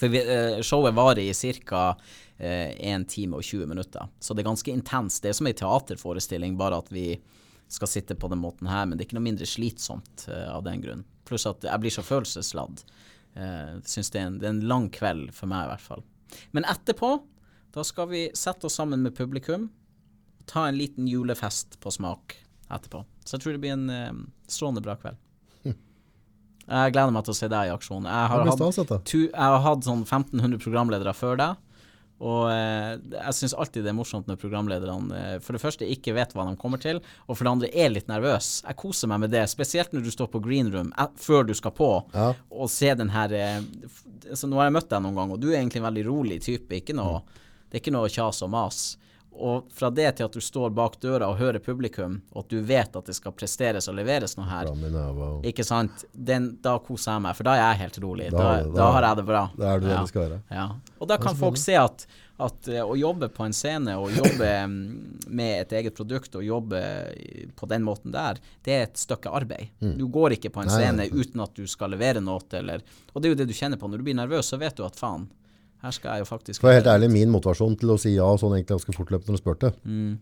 For vi, eh, showet varer i ca. Eh, 1 time og 20 minutter, så det er ganske intenst. Det er som ei teaterforestilling, bare at vi skal sitte på den måten her, men det er ikke noe mindre slitsomt eh, av den grunn. Pluss at jeg blir så følelsesladd. Uh, Syns det, er en- det er en lang kveld for meg, i hvert fall. Men etterpå, da skal vi sette oss sammen med publikum ta en liten julefest på smak etterpå. Så jeg tror det blir en eh, strålende bra kveld. Jeg gleder meg til å se deg i aksjon. Jeg har, hatt, tu, jeg har hatt sånn 1500 programledere før deg, Og eh, jeg syns alltid det er morsomt når programlederne eh, for det første ikke vet hva de kommer til, og for det andre er litt nervøs. Jeg koser meg med det, spesielt når du står på green room eh, før du skal på, Ja. og se den her eh, så Nå har jeg møtt deg noen ganger, og du er egentlig en veldig rolig type. Ikke noe, Det er ikke noe kjas og mas. Og fra det til at du står bak døra og hører publikum, og at du vet at det skal presteres og leveres noe her, ikke sant, Den, da koser jeg meg, for da er jeg helt rolig. Da- Da, da, da- har jeg det bra. Da er du det Ja. det skal være. Ja. Og da kan folk se at, at eh, å jobbe på en scene og jobbe mm, med et eget produkt og jobbe på den måten der, det er et stykke arbeid. Du går ikke på en Mm. Scene uten at du skal levere noe, eller Og det er jo det du kjenner på. Når du blir nervøs, så vet du at faen, her skal jeg jo faktisk For helt ærlig, min motivasjon til å si ja sånn egentlig ganske fortløpende når du spurte, Mm.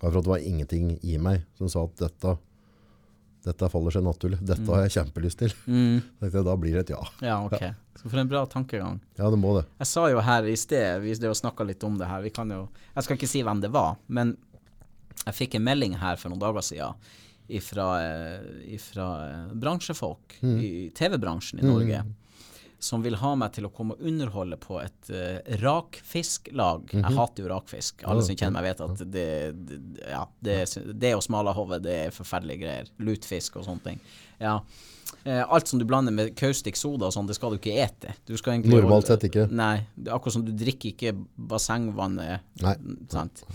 var for at det var ingenting i meg som sa at dette, dette faller seg naturlig. Dette har jeg kjempelyst til. Mm. Da blir det et ja. Ja, ok. Så for en bra tankegang. Ja, det må det. Jeg sa jo her i sted, vi snakka litt om det her, vi kan jo Jeg skal ikke si hvem det var, men jeg fikk en melding her for noen dager siden ifra, eh, ifra bransjefolk bransjefolk i TV-bransjen i Norge. Som vil ha meg til å komme og underholde på et uh, rakfisklag. Jeg hater jo rakfisk. Alle som kjenner meg, vet at det, det, ja, det, det og smalahove det er forferdelige greier. Lutfisk og sånne ting. Ja. Uh, alt som du blander med kaustikk soda og sånn, det skal du ikke ete. Du Normalt sett ikke. Nei. Det er akkurat som du drikker ikke bassengvannet. Nei. Sant?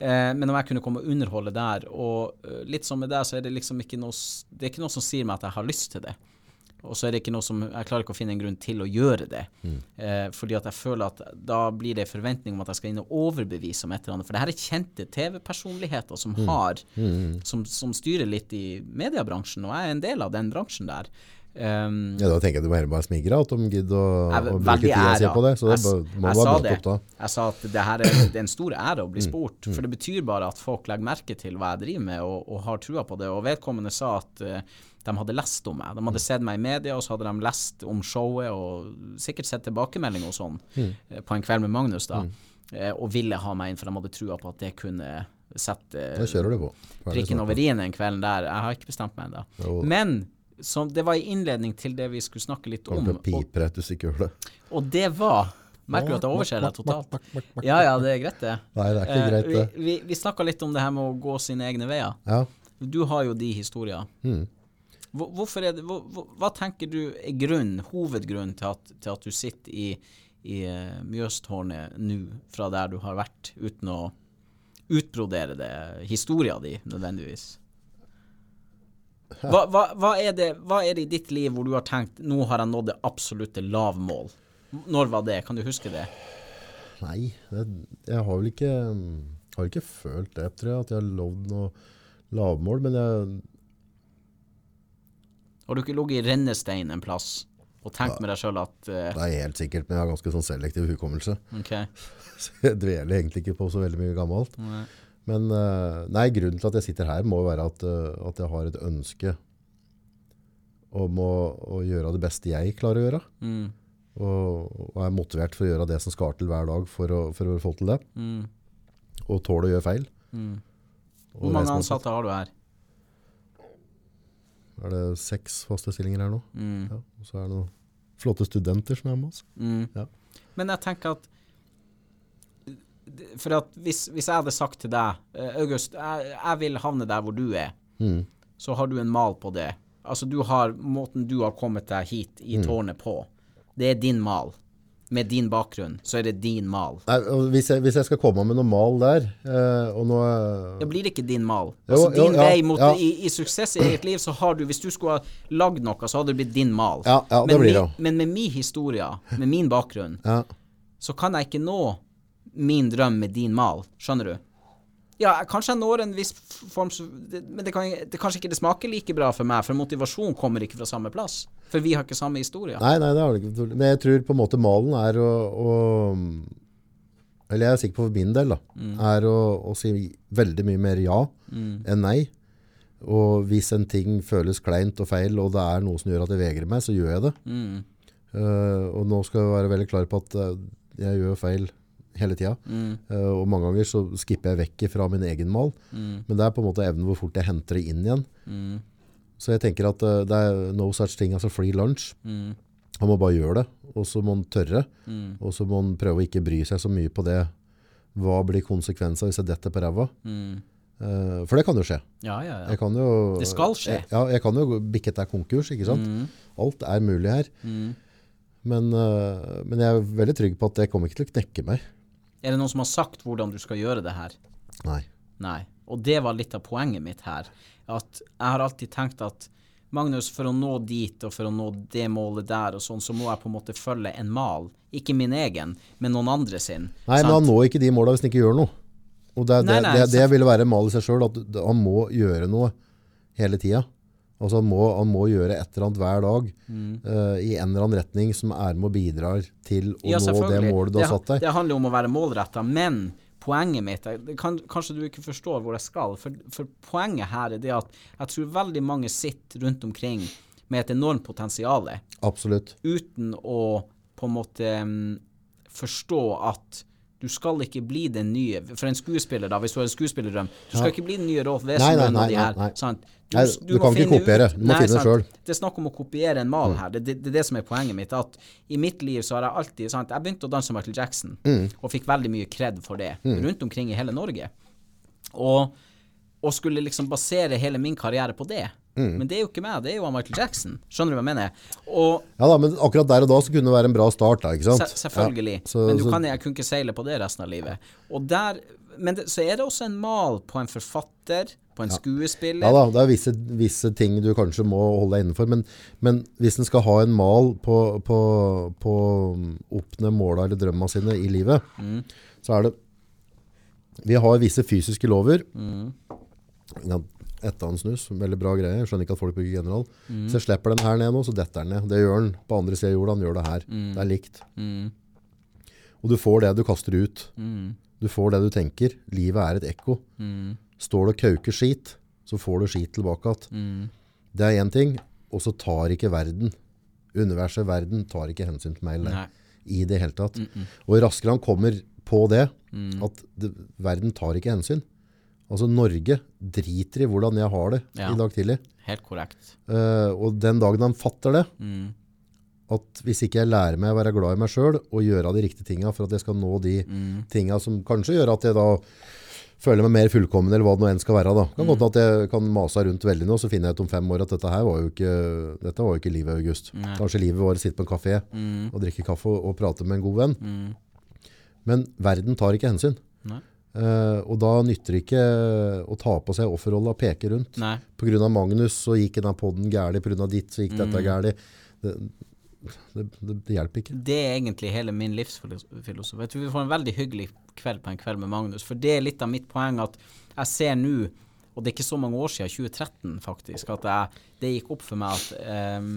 Eh, men om jeg kunne komme og underholde der, og litt som med deg, så er det liksom ikke noe Det er ikke noe som sier meg at jeg har lyst til det. Og så er det ikke noe som Jeg klarer ikke å finne en grunn til å gjøre det. Eh, fordi at jeg føler at da blir det forventning om at jeg skal inn og overbevise om et eller annet. For det her er kjente TV-personligheter som har som, som styrer litt i mediebransjen, og jeg er en del av den bransjen der. Um, Ja, da tenker jeg du må heller bare smigre at de gidder å, jeg å bruke tida si på det. Så det Jeg må jeg bare sa møte det. opp da. Jeg sa at det her er, det er en stor ære å bli spurt, for det betyr bare at folk legger merke til hva jeg driver med, og, og har trua på det. Og vedkommende sa at eh, de hadde lest om meg. De hadde sett meg i media, og så hadde de lest om showet, og sikkert sett tilbakemelding og sånn, mm. på en kveld med Magnus, da. Mm. og ville ha meg inn, for de hadde trua på at det kunne sette Da kjører du på. Prikken over i-en den kvelden der. Jeg har ikke bestemt meg ennå. Men som, det var i innledning til det vi skulle snakke litt om. Å og- og det var Merker du at jeg overser deg totalt? Ja, ja, det er greit, det. Nei, det er ikke Eh, greit det. Vi, vi, vi snakka litt om det her med å gå sine egne veier. Ja. Du har jo de historier. Mm. Hvor, hvorfor er det, hvor, hva tenker du er grunnen, hovedgrunnen til at, til at du sitter i, i eh, Mjøstårnet nå, fra der du har vært, uten å utbrodere det, historia di nødvendigvis? Hva, hva, hva, er det, hva er det i ditt liv hvor du har tenkt nå har jeg nådd det absolutte lavmål? Når var det? Kan du huske det? Nei, det, jeg har vel ikke, har ikke følt det, tror jeg, at jeg har lovd noe lavmål, men jeg, Har du ikke ligget i rennestein en plass og tenkt med deg sjøl at uh, det er helt sikkert, men jeg har ganske sånn selektiv hukommelse. OK. *laughs* Så jeg dveler egentlig ikke på så veldig mye gammelt. Nei. Men uh, nei, grunnen til at jeg sitter her må være at, uh, at jeg har et ønske om å, å gjøre det beste jeg klarer å gjøre. Mm, Og, og er motivert for å gjøre det som skal til hver dag for å, for å få til det. mm, Og tåle å gjøre feil. mm. Hvor mange ansatte har du her? Er det seks faste stillinger her nå? Mm, Ja, og så er det noen flotte studenter som er med oss. mm. Ja. Men jeg tenker at For at hvis, hvis jeg hadde sagt til deg eh, August, jeg, jeg vil havne der hvor du er, Mm. så har du en mal på det. Altså du har måten du har kommet deg hit i Mm. tårnet på. Det er din mal. Med din bakgrunn, så er det din mal. Nei, hvis, jeg, hvis jeg skal komme med noe mal der, eh, og nå Det blir ikke din mal. Altså jo, din ja, vei mot ja. i, i suksess i eget liv, så har du Hvis du skulle ha lagd noe, så hadde det blitt din mal. Ja, ja, det men, det. men med min historie, med min bakgrunn, ja, så kan jeg ikke nå min drøm med din mal. Skjønner du? Ja, kanskje jeg når en viss form Men det, kan, det kanskje ikke det smaker like bra for meg, for motivasjon kommer ikke fra samme plass. For vi har ikke samme historie. Nei, nei, det har det ikke. Men jeg tror på en måte malen er å, å Eller jeg er sikker på for min del, da. Er å, å si veldig mye mer ja enn nei. Og hvis en ting føles kleint og feil, og det er noe som gjør at jeg vegrer meg, så gjør jeg det. Mm, Uh, og nå skal jeg være veldig klar på at eh, jeg gjør feil hele tida. mm, Uh, og mange ganger så skipper jeg vekk fra min egen mal. mm, Men det er på en måte evnen hvor fort jeg henter det inn igjen. mm, Så jeg tenker at uh, det er no such thing as a free lunch. mm, Han må bare gjøre det, og så må han tørre. Mm. Og så må han prøve å ikke bry seg så mye på det. Hva blir konsekvensen hvis jeg detter på ræva? Mm. Eh, for det kan jo skje. Ja, ja, ja. Jo, Det skal skje. Jeg, ja, jeg kan jo bikke etter konkurs, ikke sant? Mm. Alt er mulig her. Mm. Men, men jeg er veldig trygg på at det kommer ikke til å knekke meg. Er det noen som har sagt hvordan du skal gjøre det her? Nei. Nei. Og det var litt av poenget mitt her. At jeg har alltid tenkt at Magnus, for å nå dit og for å nå det målet der og sånn, så må jeg på en måte følge en mal. Ikke min egen, men noen andre sin. Nei, men han når ikke de måla hvis han ikke gjør noe. Og det, det, Nei, nei, det, det ville være en mal i seg sjøl, at han må gjøre noe hele tida. Altså han må, han må gjøre et eller annet hver dag eh, i en eller annen retning som er med og bidrar til å Ja, nå det målet du har satt deg. Det handler om å være målretta, men poenget mitt det kan, Kanskje du ikke forstår hvor jeg skal, for, for poenget her er det at jeg tror veldig mange sitter rundt omkring med et enormt potensial Absolutt. uten å på en måte um, forstå at du skal ikke bli den nye For en skuespiller, da, hvis du har en skuespillerdrøm Du skal ikke bli den nye Rolf Wesenlund og de her. nei, nei. Sant? Nei, du kan ikke kopiere. Du må Nei, finne det sjøl. Mm. Det er snakk om å kopiere en mal her. Det, det, det er det som er poenget mitt. At i mitt liv så har jeg alltid sant? Jeg begynte å danse Michael Jackson, Mm. og fikk veldig mye kred for det. Rundt omkring i hele Norge. Og, og skulle liksom basere hele min karriere på det. Mm. Men det er jo ikke meg, det er jo Michael Jackson. Skjønner du hva jeg mener? Og Ja da, men akkurat der og da så kunne det være en bra start, da, ikke sant? Se, selvfølgelig. Ja, så- men du så- kan, jeg kunne ikke seile på det resten av livet. Og der, men det, så er det også en mal på en forfatter, på en skuespiller. Ja da, det er visse, visse ting du kanskje må holde deg innenfor, men, men hvis en skal ha en mal på, på, på å oppnå måla eller drømma sine i livet, Mm. så er det Vi har visse fysiske lover. Mm. Etter en snus, veldig bra greie. Jeg skjønner ikke at folk bruker general. Mm. Så jeg slipper den her ned nå, så detter den ned. Det gjør den på andre siden av jorda, han gjør det her. Det er likt. Mm. Og du får det du kaster ut. Mm. Du får det du tenker. Livet er et ekko. Mm. Står du og kauker skit, så får du skit tilbake igjen. Mm. Det er én ting, og så tar ikke verden, universet, verden, tar ikke hensyn til meg eller i det hele tatt. Og raskere han kommer på det, Mm. at det, verden tar ikke hensyn. Altså Norge driter i hvordan jeg har det Ja. i dag tidlig. Helt korrekt. Uh, og den dagen han fatter det, Mm. at hvis ikke jeg lærer meg å være glad i meg sjøl og gjøre de riktige tinga for at jeg skal nå de Mm. tinga som kanskje gjør at jeg da føler meg mer fullkommen, eller hva det nå enn skal være. da. Kan Mm. godt at jeg kan mase rundt veldig nå, så finner jeg ut om fem år at dette her var jo ikke, dette var jo ikke livet, August. Nei. Kanskje livet var å sitte på en kafé Mm. og drikke kaffe og, og prate med en god venn. Mm. Men verden tar ikke hensyn. Nei. Eh, og da nytter det ikke å ta på seg offerrolla og peke rundt. Pga. Magnus så gikk denne podden gærlig, på grunn av ditt så gikk Mm. dette gærlig. Det, det, det, det hjelper ikke. Det er egentlig hele min livsfilosofi. Jeg tror vi får en veldig hyggelig kveld på en kveld med Magnus. For det er litt av mitt poeng at jeg ser nå, og det er ikke så mange år siden, 2013 faktisk, at jeg, det gikk opp for meg at ehm,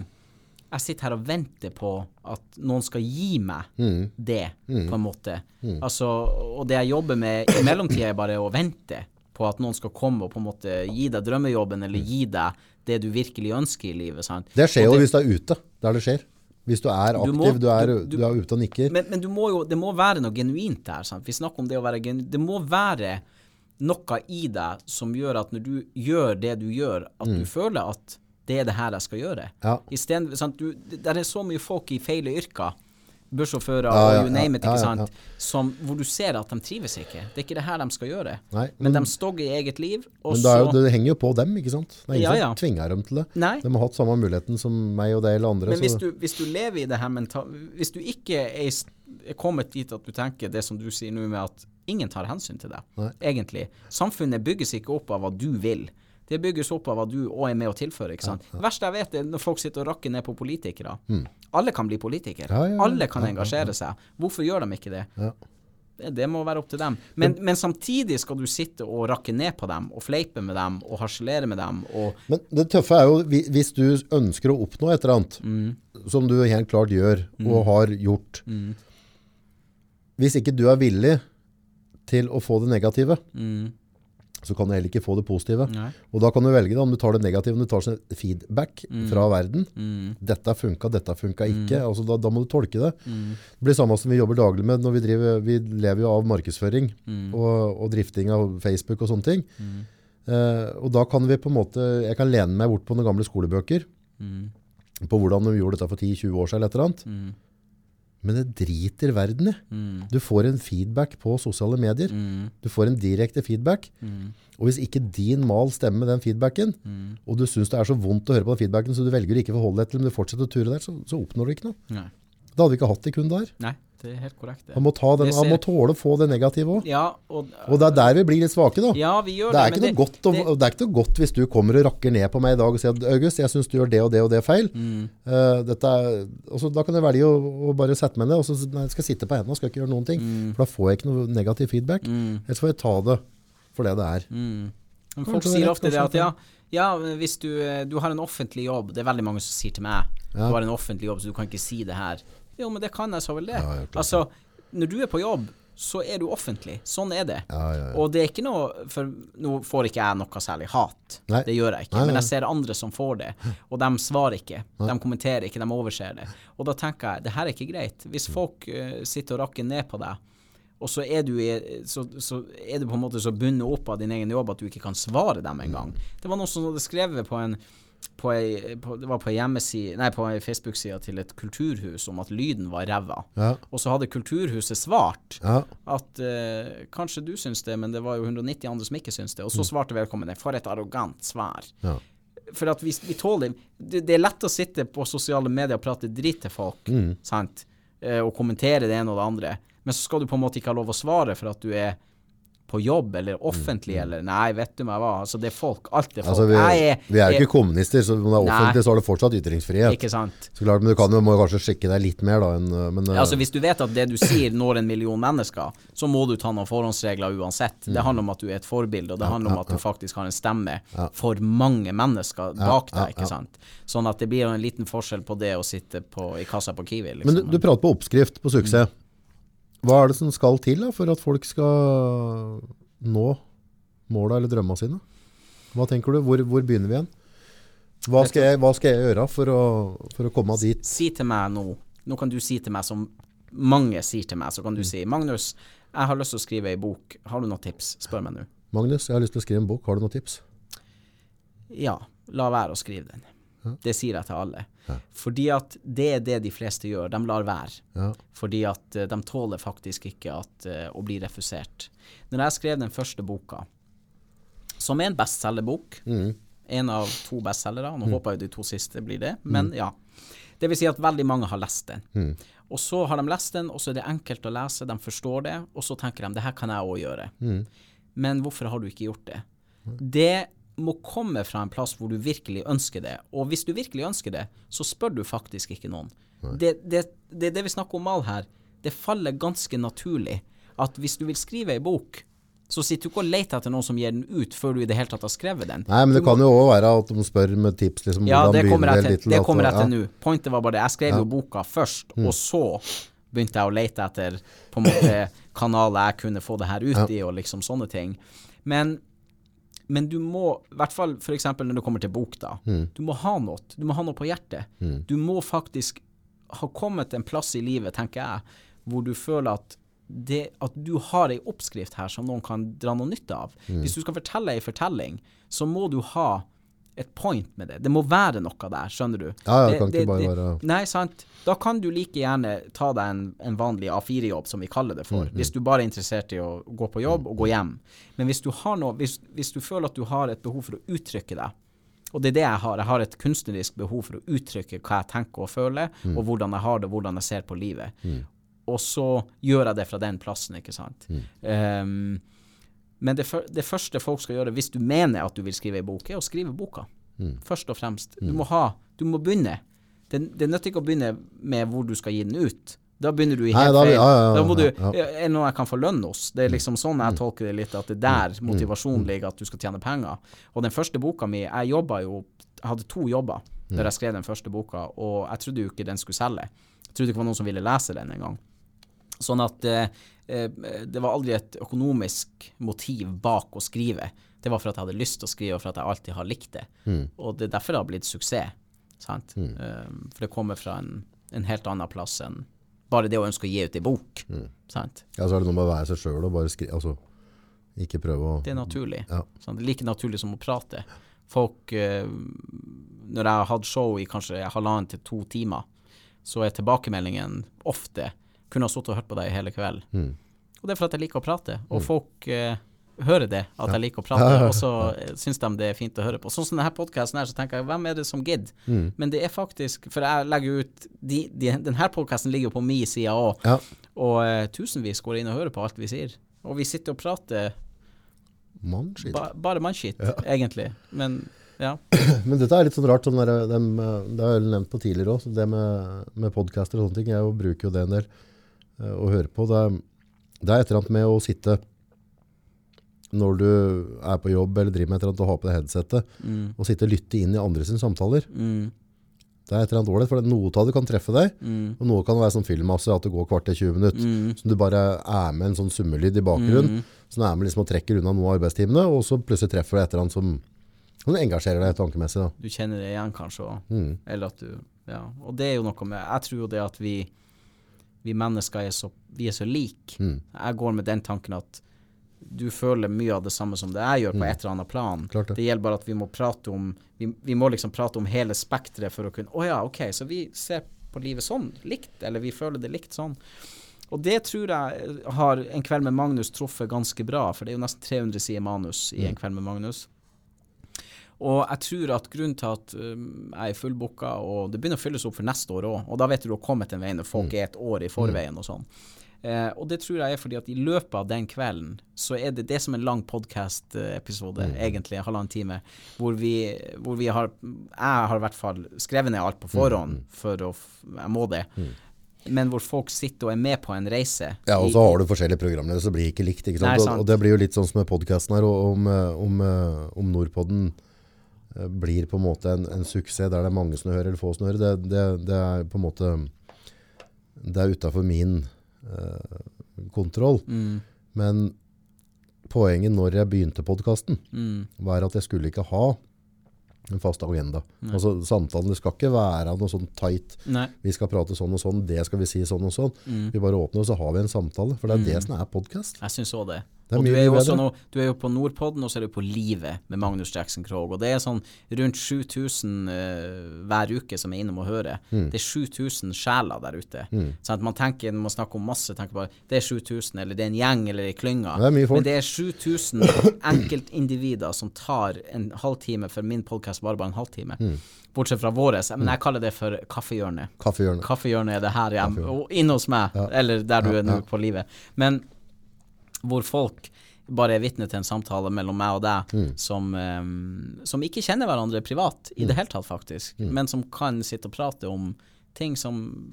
jeg sitter her og venter på at noen skal gi meg Mm. det, på en måte. Altså, og det jeg jobber med i mellomtida, er bare å vente på at noen skal komme og på en måte gi deg drømmejobben, eller gi deg det du virkelig ønsker i livet. sant? Det skjer Og jo det- hvis du er ute, der det skjer. Hvis du er Du aktiv, må- du, er, du- du, du- er ute og nikker. Men, men du må jo, det må være noe genuint der. Sant? Vi snakker om det å være genuint. Det må være noe i deg som gjør at når du gjør det du gjør, at du føler at det er det her jeg skal gjøre. Ja. Sant? Du, det er så mye folk i feile yrker, bussjåfører Ja, ja, og you name it, ikke sant? Som, hvor du ser at de trives ikke. Det er ikke det her de skal gjøre. Nei, men, men- de stogger i eget liv, og Men det, er jo, det henger jo på dem, ikke sant? Det er ingen som tvinger dem til det. Nei. De har hatt samme muligheten som meg og deg eller andre. Men hvis du, hvis du lever i det her mentalt Hvis du ikke er, er kommet dit at du tenker det som du sier nå med at ingen tar hensyn til deg, Nei. egentlig. Samfunnet bygges ikke opp av hva du vil. Det bygges opp av hva du òg er med å tilføre. ikke sant? Det verste jeg vet, er når folk sitter og rakker ned på politikere. Alle kan bli politikere. Mm. Ja, ja, ja. Alle kan Ja, ja, engasjere seg. Hvorfor gjør de ikke det? ja. Det, det må være opp til dem. Men, men samtidig skal du sitte og rakke ned på dem, og fleipe med dem, og harselere med dem, og Men det tøffe er jo hvis du ønsker å oppnå et eller annet, Mm. som du helt klart gjør og har gjort. Hvis ikke du er villig til å få det negative, mm, så kan du heller ikke få det positive. Nei. Og da kan du velge da, om du tar det negative, om du tar feedback feedback fra verden. mm, Dette funka, dette funka ikke. Altså, da, da må du tolke det. Det blir samme som vi jobber daglig med når vi driver, vi lever jo av markedsføring og, og drifting av Facebook og sånne ting. Eh, og da kan vi på en måte, jeg kan lene meg bort på noen gamle skolebøker mm, på hvordan de gjorde dette for 10-20 år siden eller et eller annet. Men det driter verden i. Mm. Du får en feedback på sosiale medier. Mm. Du får en direkte feedback. Mm. Og hvis ikke din mal stemmer med den feedbacken, Mm. og du syns det er så vondt å høre på den feedbacken, så du velger å ikke forholde deg til men du fortsetter å ture der, så, så oppnår du ikke noe. Nei. Da hadde vi ikke hatt de kun der. Nei, det er helt korrekt. det. Han må, ta den, Det han må tåle å få det negative òg. Ja, og, Og det er der vi blir litt svake, da. ja, vi gjør Det er, noe godt å, det- det er ikke noe godt hvis du kommer og rakker ned på meg i dag og sier at August, jeg syns du gjør det og det og det feil. Mm. Uh, er, også, da kan jeg velge å, å bare sette meg ned og så nei, jeg sitte på hendene og skal ikke gjøre noen ting. Mm. For da får jeg ikke noe negativ feedback. Mm. Ellers får jeg ta det for det det er. Mm. Men folk er sier ofte det at ja, ja hvis du, eh, du har en offentlig jobb Det er veldig mange som sier til meg Ja. Du har en offentlig jobb, så du kan ikke si det her. Jo, men det kan jeg så vel det. Ja, altså, når du er på jobb, så er du offentlig. Sånn er det. Ja, ja, ja. Og det er ikke noe For nå får ikke jeg noe særlig hat. Nei. Det gjør jeg ikke. Nei, Men jeg ser andre som får det, og de svarer ikke. De kommenterer ikke, de overser det. Og da tenker jeg det her er ikke greit. Hvis folk uh, sitter og rakker ned på deg, og så er, du i, så, så er du på en måte så bundet opp av din egen jobb at du ikke kan svare dem engang. Det var noen som hadde skrevet på en på ei, på, det var på ei Facebook-side til et kulturhus om at lyden var ræva. Ja. Og så hadde kulturhuset svart Ja. at eh, kanskje du syns det, men det var jo 190 andre som ikke syns det. Og Mm. så svarte vedkommende for et arrogant svar. Ja. For at vi, vi tåler det, det er lett å sitte på sosiale medier og prate dritt til folk, Mm. sant? Eh, og kommentere det ene og det andre. Men så skal du på en måte ikke ha lov å svare for at du er på jobb eller offentlig eller Nei, vet du meg hva. Altså, det er folk. Alt er folk. Mm. Altså, vi, Jeg vi er jo jeg- ikke kommunister, så om det er Nei. offentlig, så har det fortsatt ytringsfrihet. Ikke sant? Så klart, men du kan jo, må kanskje sjekke deg litt mer, da. Enn, men, eh, Ja, altså Hvis du vet at det du sier når en million mennesker, så må du ta noen forhåndsregler uansett. Det handler om at du er et forbilde, og det handler om at du faktisk har en stemme for mange mennesker bak ja, deg. ja. ikke sant? Sånn at det blir en liten forskjell på det å sitte på, i kassa på Kiwi. men Liksom. du, du prater på oppskrift på suksess. Hva er det som skal til da, for at folk skal nå måla eller drømmene sine? Hva tenker du? Hvor, hvor begynner vi igjen? Hva skal jeg, hva skal jeg gjøre for å, for å komme dit? Si til meg nå Nå kan du si til meg som mange sier til meg, så Mm. kan du si Magnus, jeg har lyst til å skrive ei bok. Har du noen tips? Spør meg nå. Magnus, jeg har lyst til å skrive en bok. Har du noen tips? Ja, la være å skrive den. Det sier jeg til alle. Fordi at det er det de fleste gjør. De lar være. Ja. Fordi at eh, de tåler faktisk ikke at, eh, å bli refusert. Når jeg skrev den første boka, som er en bestselgerbok, en av to bestselgere, nå håper jeg de to siste blir det, men ja. Det vil si at veldig mange har lest den. Og så har de lest den, og så er det enkelt å lese, de forstår det, og så tenker de det her kan jeg òg gjøre. Men hvorfor har du ikke gjort det? Det må komme fra en plass hvor du virkelig ønsker det. Og hvis du virkelig ønsker det, så spør du faktisk ikke noen. Det, det, det er det vi snakker om mal her. Det faller ganske naturlig at hvis du vil skrive ei bok, så sitter du ikke og leter etter noen som gir den ut før du i det hele tatt har skrevet den. Nei, men det kan jo òg være at de spør med tips. Liksom, ja, det kommer jeg til, det kommer jeg til ja. Mm. nå. Pointet var bare det. Jeg skrev jo boka først, og så begynte jeg å lete etter på en måte *coughs* kanaler jeg kunne få det her ut i, og liksom sånne ting. Men, men du må, i hvert fall f.eks. når det kommer til bok, da. Mm. Du må ha noe. Du må ha noe på hjertet. Du må faktisk ha kommet en plass i livet, tenker jeg, hvor du føler at det at du har ei oppskrift her som noen kan dra noe nytte av. Mm. Hvis du skal fortelle ei fortelling, så må du ha et point med det. Det må være noe der, skjønner du. Ja, ja, det kan ikke bare være- Nei, sant. Da kan du like gjerne ta deg en, en vanlig A4-jobb, som vi kaller det for, hvis du bare er interessert i å gå på jobb og gå hjem. Men hvis du har noe, hvis, hvis du føler at du har et behov for å uttrykke deg, og det er det jeg har. Jeg har et kunstnerisk behov for å uttrykke hva jeg tenker og føler, og hvordan jeg har det, og hvordan jeg ser på livet. Og så gjør jeg det fra den plassen, ikke sant. Ehm, men det, det første folk skal gjøre hvis du mener at du vil skrive ei bok, er å skrive boka. Først og fremst. Du må ha Du må begynne. Det, det nytter ikke å begynne med hvor du skal gi den ut. Da begynner du i helt feil. ja, ja, ja, da må du. Er det noe jeg kan få lønn hos? Det er liksom sånn jeg tolker det litt, at det er der motivasjonen ligger, at du skal tjene penger. Og den første boka mi Jeg jobba jo Jeg hadde to jobber da jeg skrev den første boka, og jeg trodde jo ikke den skulle selge. Jeg trodde ikke det var noen som ville lese den engang. Sånn at eh, det var aldri et økonomisk motiv bak å skrive. Det var for at jeg hadde lyst til å skrive, og for at jeg alltid har likt det. Og det er derfor det har blitt suksess. Sant? Um, for det kommer fra en, en helt annen plass enn bare det å ønske å gi ut ei bok. Sant? Ja, så er det noe med å være seg sjøl og bare skrive altså, Ikke prøve å Det er naturlig. Ja. Sant? Det er like naturlig som å prate. Folk uh, når jeg har hatt show i kanskje halvannen til to timer, så er tilbakemeldingen ofte kunne ha sittet og hørt på deg hele kvelden. Mm. Og det er for at jeg liker å prate, og folk eh, hører det, at jeg liker å prate, *laughs* og så eh, syns de det er fint å høre på. Sånn som denne podkasten her, så tenker jeg hvem er det som gidder? Mm. Men det er faktisk For jeg legger ut de, de, Denne podkasten ligger jo på min side òg, Ja. og eh, tusenvis går inn og hører på alt vi sier. Og vi sitter og prater Mannskitt. ba, bare mannskitt, *laughs* egentlig. Men ja. *clears throat* Men dette er litt sånn rart, sånn der, dem, eh, det har jeg nevnt på tidligere også, det med, med podcaster og sånne ting. Jeg bruker jo det en del å høre på. Det, er- det er et eller annet med å sitte når du er på jobb eller driver med et eller annet og har på deg headsetet, Mm, og sitte og lytte inn i andre sine samtaler. mm, Det er et eller annet ålreit, for det- noe av det kan treffe deg, mm, og noe kan være sånn filmmasse at det går kvarter 20 minutter. mm, Så du bare er med en sånn summelyd i bakgrunnen, mm. så du er med liksom og trekker unna noen av arbeidstimene, og så plutselig treffer du et eller annet som, som engasjerer deg tankemessig. Da. Du kjenner det igjen, kanskje, og, Mm. eller at du Ja. Og det er jo noe med Jeg tror jo det at vi vi mennesker er så, vi er så like. Mm. Jeg går med den tanken at du føler mye av det samme som det jeg gjør, på et eller annet plan. Mm. Det. Det gjelder bare at vi må prate om Vi, vi må liksom prate om hele spekteret for å kunne Å ja, OK, så vi ser på livet sånn, likt, eller vi føler det likt sånn. Og det tror jeg har En kveld med Magnus truffet ganske bra, for det er jo nesten 300 sider manus i Mm. En kveld med Magnus. Og jeg tror at grunnen til at um, jeg er fullbooka, og det begynner å fylles opp for neste år òg, og da vet du du har kommet en vei når folk er et år i forveien og sånn. Eh, og det tror jeg er fordi at i løpet av den kvelden så er det det som en lang podkast-episode, egentlig, en halvannen time, hvor vi, hvor vi har Jeg har i hvert fall skrevet ned alt på forhånd, for å Jeg må det. Men hvor folk sitter og er med på en reise. Ja, og så har du forskjellige programledere, så blir det ikke likt. Ikke sant? Nei, sant. Og det blir jo litt sånn som med podcasten her, og om, eh, om, eh, om Nordpodden blir på en måte en, en suksess der det er mange som hører, eller få som hører, det, det, det er på en måte Det er utenfor min eh, kontroll. mm, Men poenget når jeg begynte podcasten, mm, var at jeg skulle ikke ha en fast agenda. Altså Samtalen det skal ikke være noe sånn tight. Nei. Vi skal prate sånn og sånn, det skal vi si sånn og sånn. Mm. Vi bare åpner, og så har vi en samtale. For det er det som er podkast. Jeg syns òg det. Er og du er, nå, du er jo på Nordpodden, og så er du på Livet med Magnus Jackson Krogh. Og det er sånn rundt 7000 uh, hver uke som er innom og hører. Mm. Det er 7000 sjeler der ute. Sånn at man tenker, når man snakker om masse, tenker bare det er 7000, eller det er en gjeng, eller ei klynge. Men det er 7000 enkeltindivider som tar en halvtime, for min podkast varer bare en halvtime. Mm. Bortsett fra våres. Men jeg kaller det for kaffehjørnet. Kaffehjørnet. Kaffehjørnet er det her hjemme, og inne hos meg, eller der du er nå på livet. Men hvor folk bare er vitne til en samtale mellom meg og deg Mm. som, um, som ikke kjenner hverandre privat i Mm. det hele tatt, faktisk, men som kan sitte og prate om ting som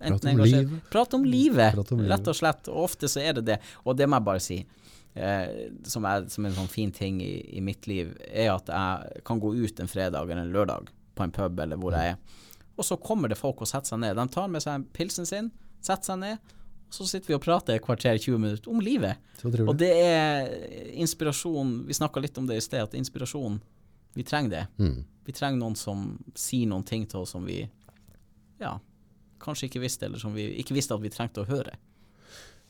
Prate om engasjerer- livet. Prate om livet, Prate om livet. rett og slett. Og ofte så er det det. Og det må jeg bare si, eh, som, er, som en sånn fin ting i, i mitt liv, er at jeg kan gå ut en fredag eller en lørdag på en pub eller hvor jeg er, og så kommer det folk og setter seg ned. De tar med seg pilsen sin, setter seg ned, så sitter vi og prater et kvarter, 20 minutter om livet. Og det er inspirasjon Vi snakka litt om det i sted, at inspirasjon Vi trenger det. Mm. Vi trenger noen som sier noen ting til oss som vi ja, kanskje ikke visste, eller som vi ikke visste at vi trengte å høre.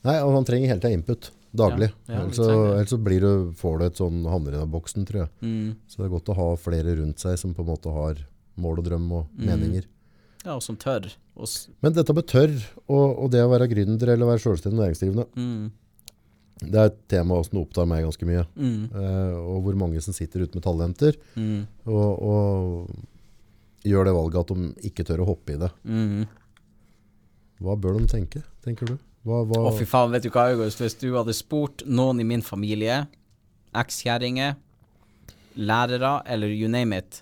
Nei, og man trenger hele tida input daglig. Ja, ja, ellers, så, ellers så blir du, får du et sånn havner i den boksen, tror jeg. Mm. Så det er godt å ha flere rundt seg som på en måte har mål og drøm og Mm. meninger. Ja, og som tør. Men dette med tørr og, og det å være gründer eller være selvstendig næringsdrivende, mm, det er et tema som opptar meg ganske mye. mm, Eh, og hvor mange som sitter ute med talenter mm, og, og gjør det valget at de ikke tør å hoppe i det. mm. Hva bør de tenke, tenker du? Hva, hva, Å, fy faen, vet du hva, August? Hvis du hadde spurt noen i min familie, ekskjerringer, lærere, eller you name it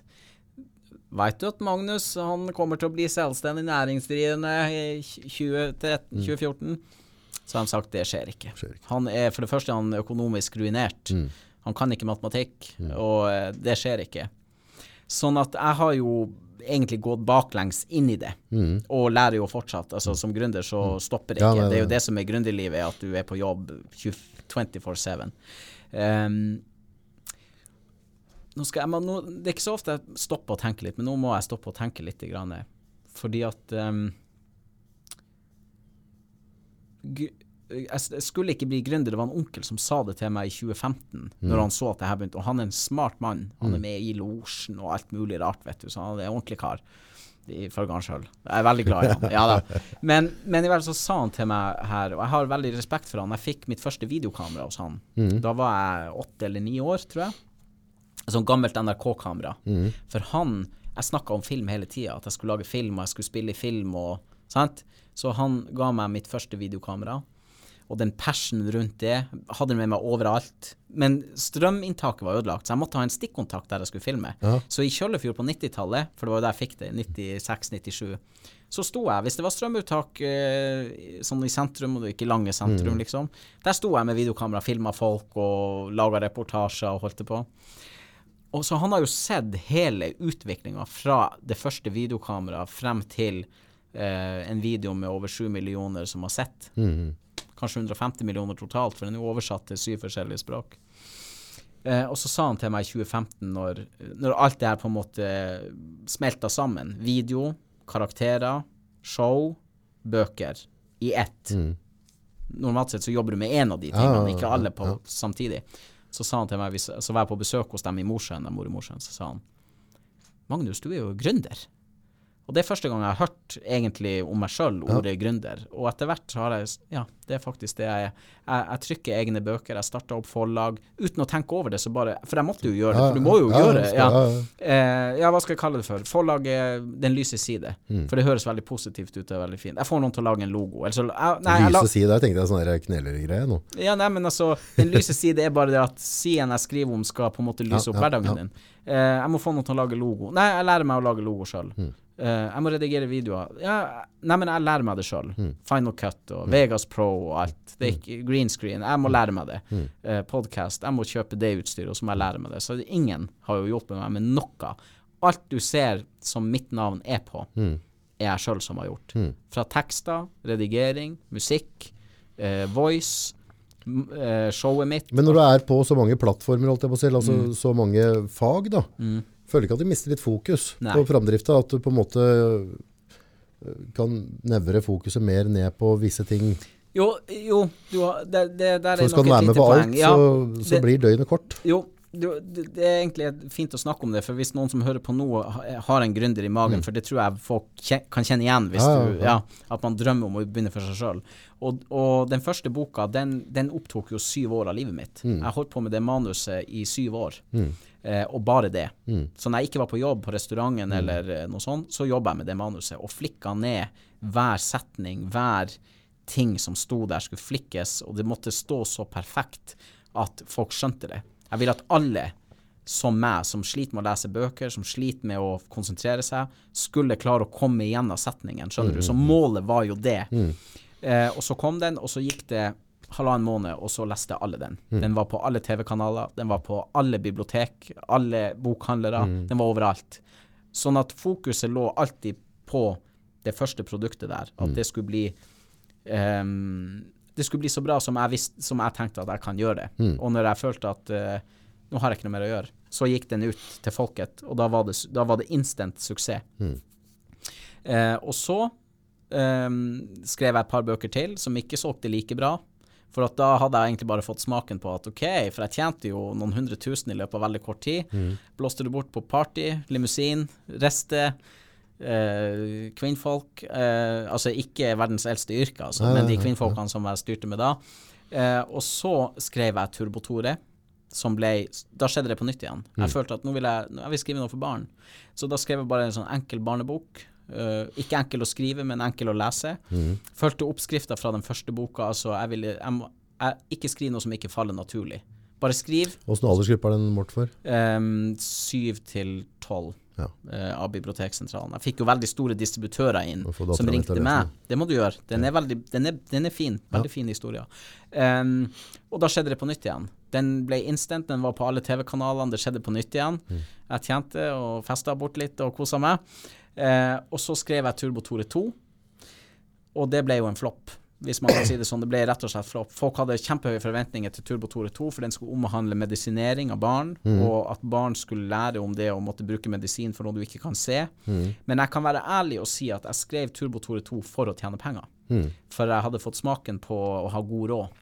Veit du at Magnus han kommer til å bli selvstendig næringsdrivende i 2013, 2014? Så har de sagt det skjer ikke. Skjer ikke. Han er for det første han er økonomisk ruinert. Mm. Han kan ikke matematikk, og eh, det skjer ikke. Sånn at jeg har jo egentlig gått baklengs inn i det, Mm. og lærer jo fortsatt. Altså Som gründer så stopper det Ja, ikke. nei, det er jo det som er gründerlivet, at du er på jobb 24-7. Um, jeg, nå, det er ikke så ofte jeg stopper å tenke litt, men nå må jeg stoppe å tenke litt. Grann, fordi at um, jeg skulle ikke bli gründer. Det var en onkel som sa det til meg i 2015, Mm. når han så at det her begynte. Og han er en smart mann. Han er med i losjen og alt mulig rart, vet du. Så han er en ordentlig kar. Ifølge han sjøl. Jeg er veldig glad i han. Ja. Men, men i hvert fall så sa han til meg her, og jeg har veldig respekt for han. Jeg fikk mitt første videokamera hos han. Mm. Da var jeg åtte eller ni år, tror jeg. Sånn gammelt NRK-kamera. Mm. For han Jeg snakka om film hele tida, at jeg skulle lage film, og jeg skulle spille i film og Sant? Så han ga meg mitt første videokamera. Og den passionen rundt det hadde med meg overalt. Men strøminntaket var ødelagt, så jeg måtte ha en stikkontakt der jeg skulle filme. Ja. Så i Kjøllefjord på 90-tallet, for det var jo der jeg fikk det, 96-97, så sto jeg, hvis det var strømuttak eh, sånn i sentrum, og ikke lange sentrum, liksom, der sto jeg med videokamera, filma folk og laga reportasjer og holdt det på. Og så han har jo sett hele utviklinga fra det første videokameraet frem til eh, en video med over 7 millioner som har sett. Mhm. Kanskje 150 millioner totalt, for den er jo oversatt til syv forskjellige språk. Eh, og så sa han til meg i 2015, når, når alt det her på en måte smelta sammen, video, karakterer, show, bøker, i ett. Mm. Normalt sett så jobber du med én av de tingene, ah, ikke alle på ja. samtidig. Så sa han til meg, så var jeg på besøk hos dem i Mosjøen, der mor i Mosjøen, så sa han Magnus, du er jo gründer. Og det er første gang jeg har hørt egentlig om meg sjøl ordet gründer. Og etter hvert så har jeg Ja, det er faktisk det jeg er. Jeg, jeg trykker egne bøker, jeg starter opp forlag uten å tenke over det, så bare For jeg måtte jo gjøre det, for du må jo Ja, gjøre det. Ja. ja, ja. Eh, ja, hva skal jeg kalle det for? Forlaget Den lyse side. Mm. For det høres veldig positivt ut, det er veldig fint. Jeg får noen til å lage en logo. Eller så, jeg, nei, jeg Lyse side, der tenkte jeg sånn knelergreie nå. ja, nei, men altså, den lyse side er bare det at siden jeg skriver om, skal på en måte lyse opp ja, hverdagen ja. din. Eh, jeg må få noen til å lage logo. Nei, jeg lærer meg å lage logo sjøl. Mm. Eh, jeg må redigere videoer. Ja, nei, men jeg lærer meg det sjøl. Mm. Final Cut og Vegas Pro og alt. Det er ikke green screen. Jeg må lære meg det. Mm. Eh, Podcast. Jeg må kjøpe det utstyret, og så må jeg lære meg det. Så ingen har jo hjulpet meg med noe. Alt du ser som mitt navn er på, Mm. er jeg sjøl som har gjort. Mm. Fra tekster, redigering, musikk, eh, voice, eh, showet mitt. Men når du er på så mange plattformer, holdt jeg på å si, altså Mm. så mange fag da, føler ikke at du mister litt fokus Nei. på framdrifta, at du på en måte øh, kan nevre fokuset mer ned på visse ting. Jo, jo, du har, det, det der er Så skal du være med på alt. Ja, så, så det- blir døgnet kort. Jo, det, er egentlig fint å snakke om det, for hvis noen som hører på nå har en gründer i magen, for det tror jeg folk kan kjenne igjen hvis Mm. Ja, ja, du, ja, at man drømmer om å begynne for seg sjøl. Og, og den første boka, den, den opptok jo syv år av livet mitt. Mm. Jeg holdt på med det manuset i syv år, eh, og bare det. Mm. Så når jeg ikke var på jobb på restauranten eller eh, noe sånt, så jobba jeg med det manuset, og flikka ned hver setning, hver ting som sto der skulle flikkes, og det måtte stå så perfekt at folk skjønte det. Jeg vil at alle som meg, som sliter med å lese bøker, som sliter med å konsentrere seg, skulle klare å komme igjennom setningen, skjønner du. Så målet var jo det. Eh, og så kom den, og så gikk det halvannen måned, og så leste alle den. Den var på alle TV-kanaler, den var på alle bibliotek, alle bokhandlere, den var overalt. Sånn at fokuset lå alltid på det første produktet der, at det skulle bli um, det skulle bli så bra som jeg, visst, som jeg tenkte at jeg kan gjøre det. Og når jeg følte at uh, nå har jeg ikke noe mer å gjøre, så gikk den ut til folket, og da var det, da var det instant suksess. Uh, og så um, skrev jeg et par bøker til som ikke solgte like bra. For at da hadde jeg egentlig bare fått smaken på at ok, for jeg tjente jo noen hundre tusen i løpet av veldig kort tid. Blåste det bort på party, limousin, reste, eh, kvinnfolk. Eh, altså ikke verdens eldste yrke, altså, men de kvinnfolkene som jeg styrte med da. Eh, og så skrev jeg Turbotore, som ble Da skjedde det på nytt igjen. Jeg følte at nå vil jeg, nå jeg vil skrive noe for barn. Så da skrev jeg bare en sånn enkel barnebok. Eh, ikke enkel å skrive, men enkel å lese. Fulgte oppskrifta fra den første boka. Altså, jeg ville jeg må, jeg, Ikke skriv noe som ikke faller naturlig. Bare skriv. Åssen aldersgruppe er den målt for? Um, syv til tolv Ja. eh, av Biblioteksentralen. Jeg fikk jo veldig store distributører inn som ringte til meg. Det må du gjøre. Den er, veldig, den er, den er fin. Veldig fin historie. Um, og da skjedde det på nytt igjen. Den ble instant, den var på alle TV-kanalene, det skjedde på nytt igjen. Mm. Jeg tjente og festa bort litt og kosa meg. Eh, og så skrev jeg Turbo Tore 2, og det ble jo en flopp. Hvis man kan si det sånn, det ble rett og slett flopp. Folk hadde kjempehøye forventninger til Turbo Tore 2, for den skulle omhandle medisinering av barn, og at barn skulle lære om det å måtte bruke medisin for noe du ikke kan se. Men jeg kan være ærlig og si at jeg skrev Turbo Tore 2 for å tjene penger. For jeg hadde fått smaken på å ha god råd.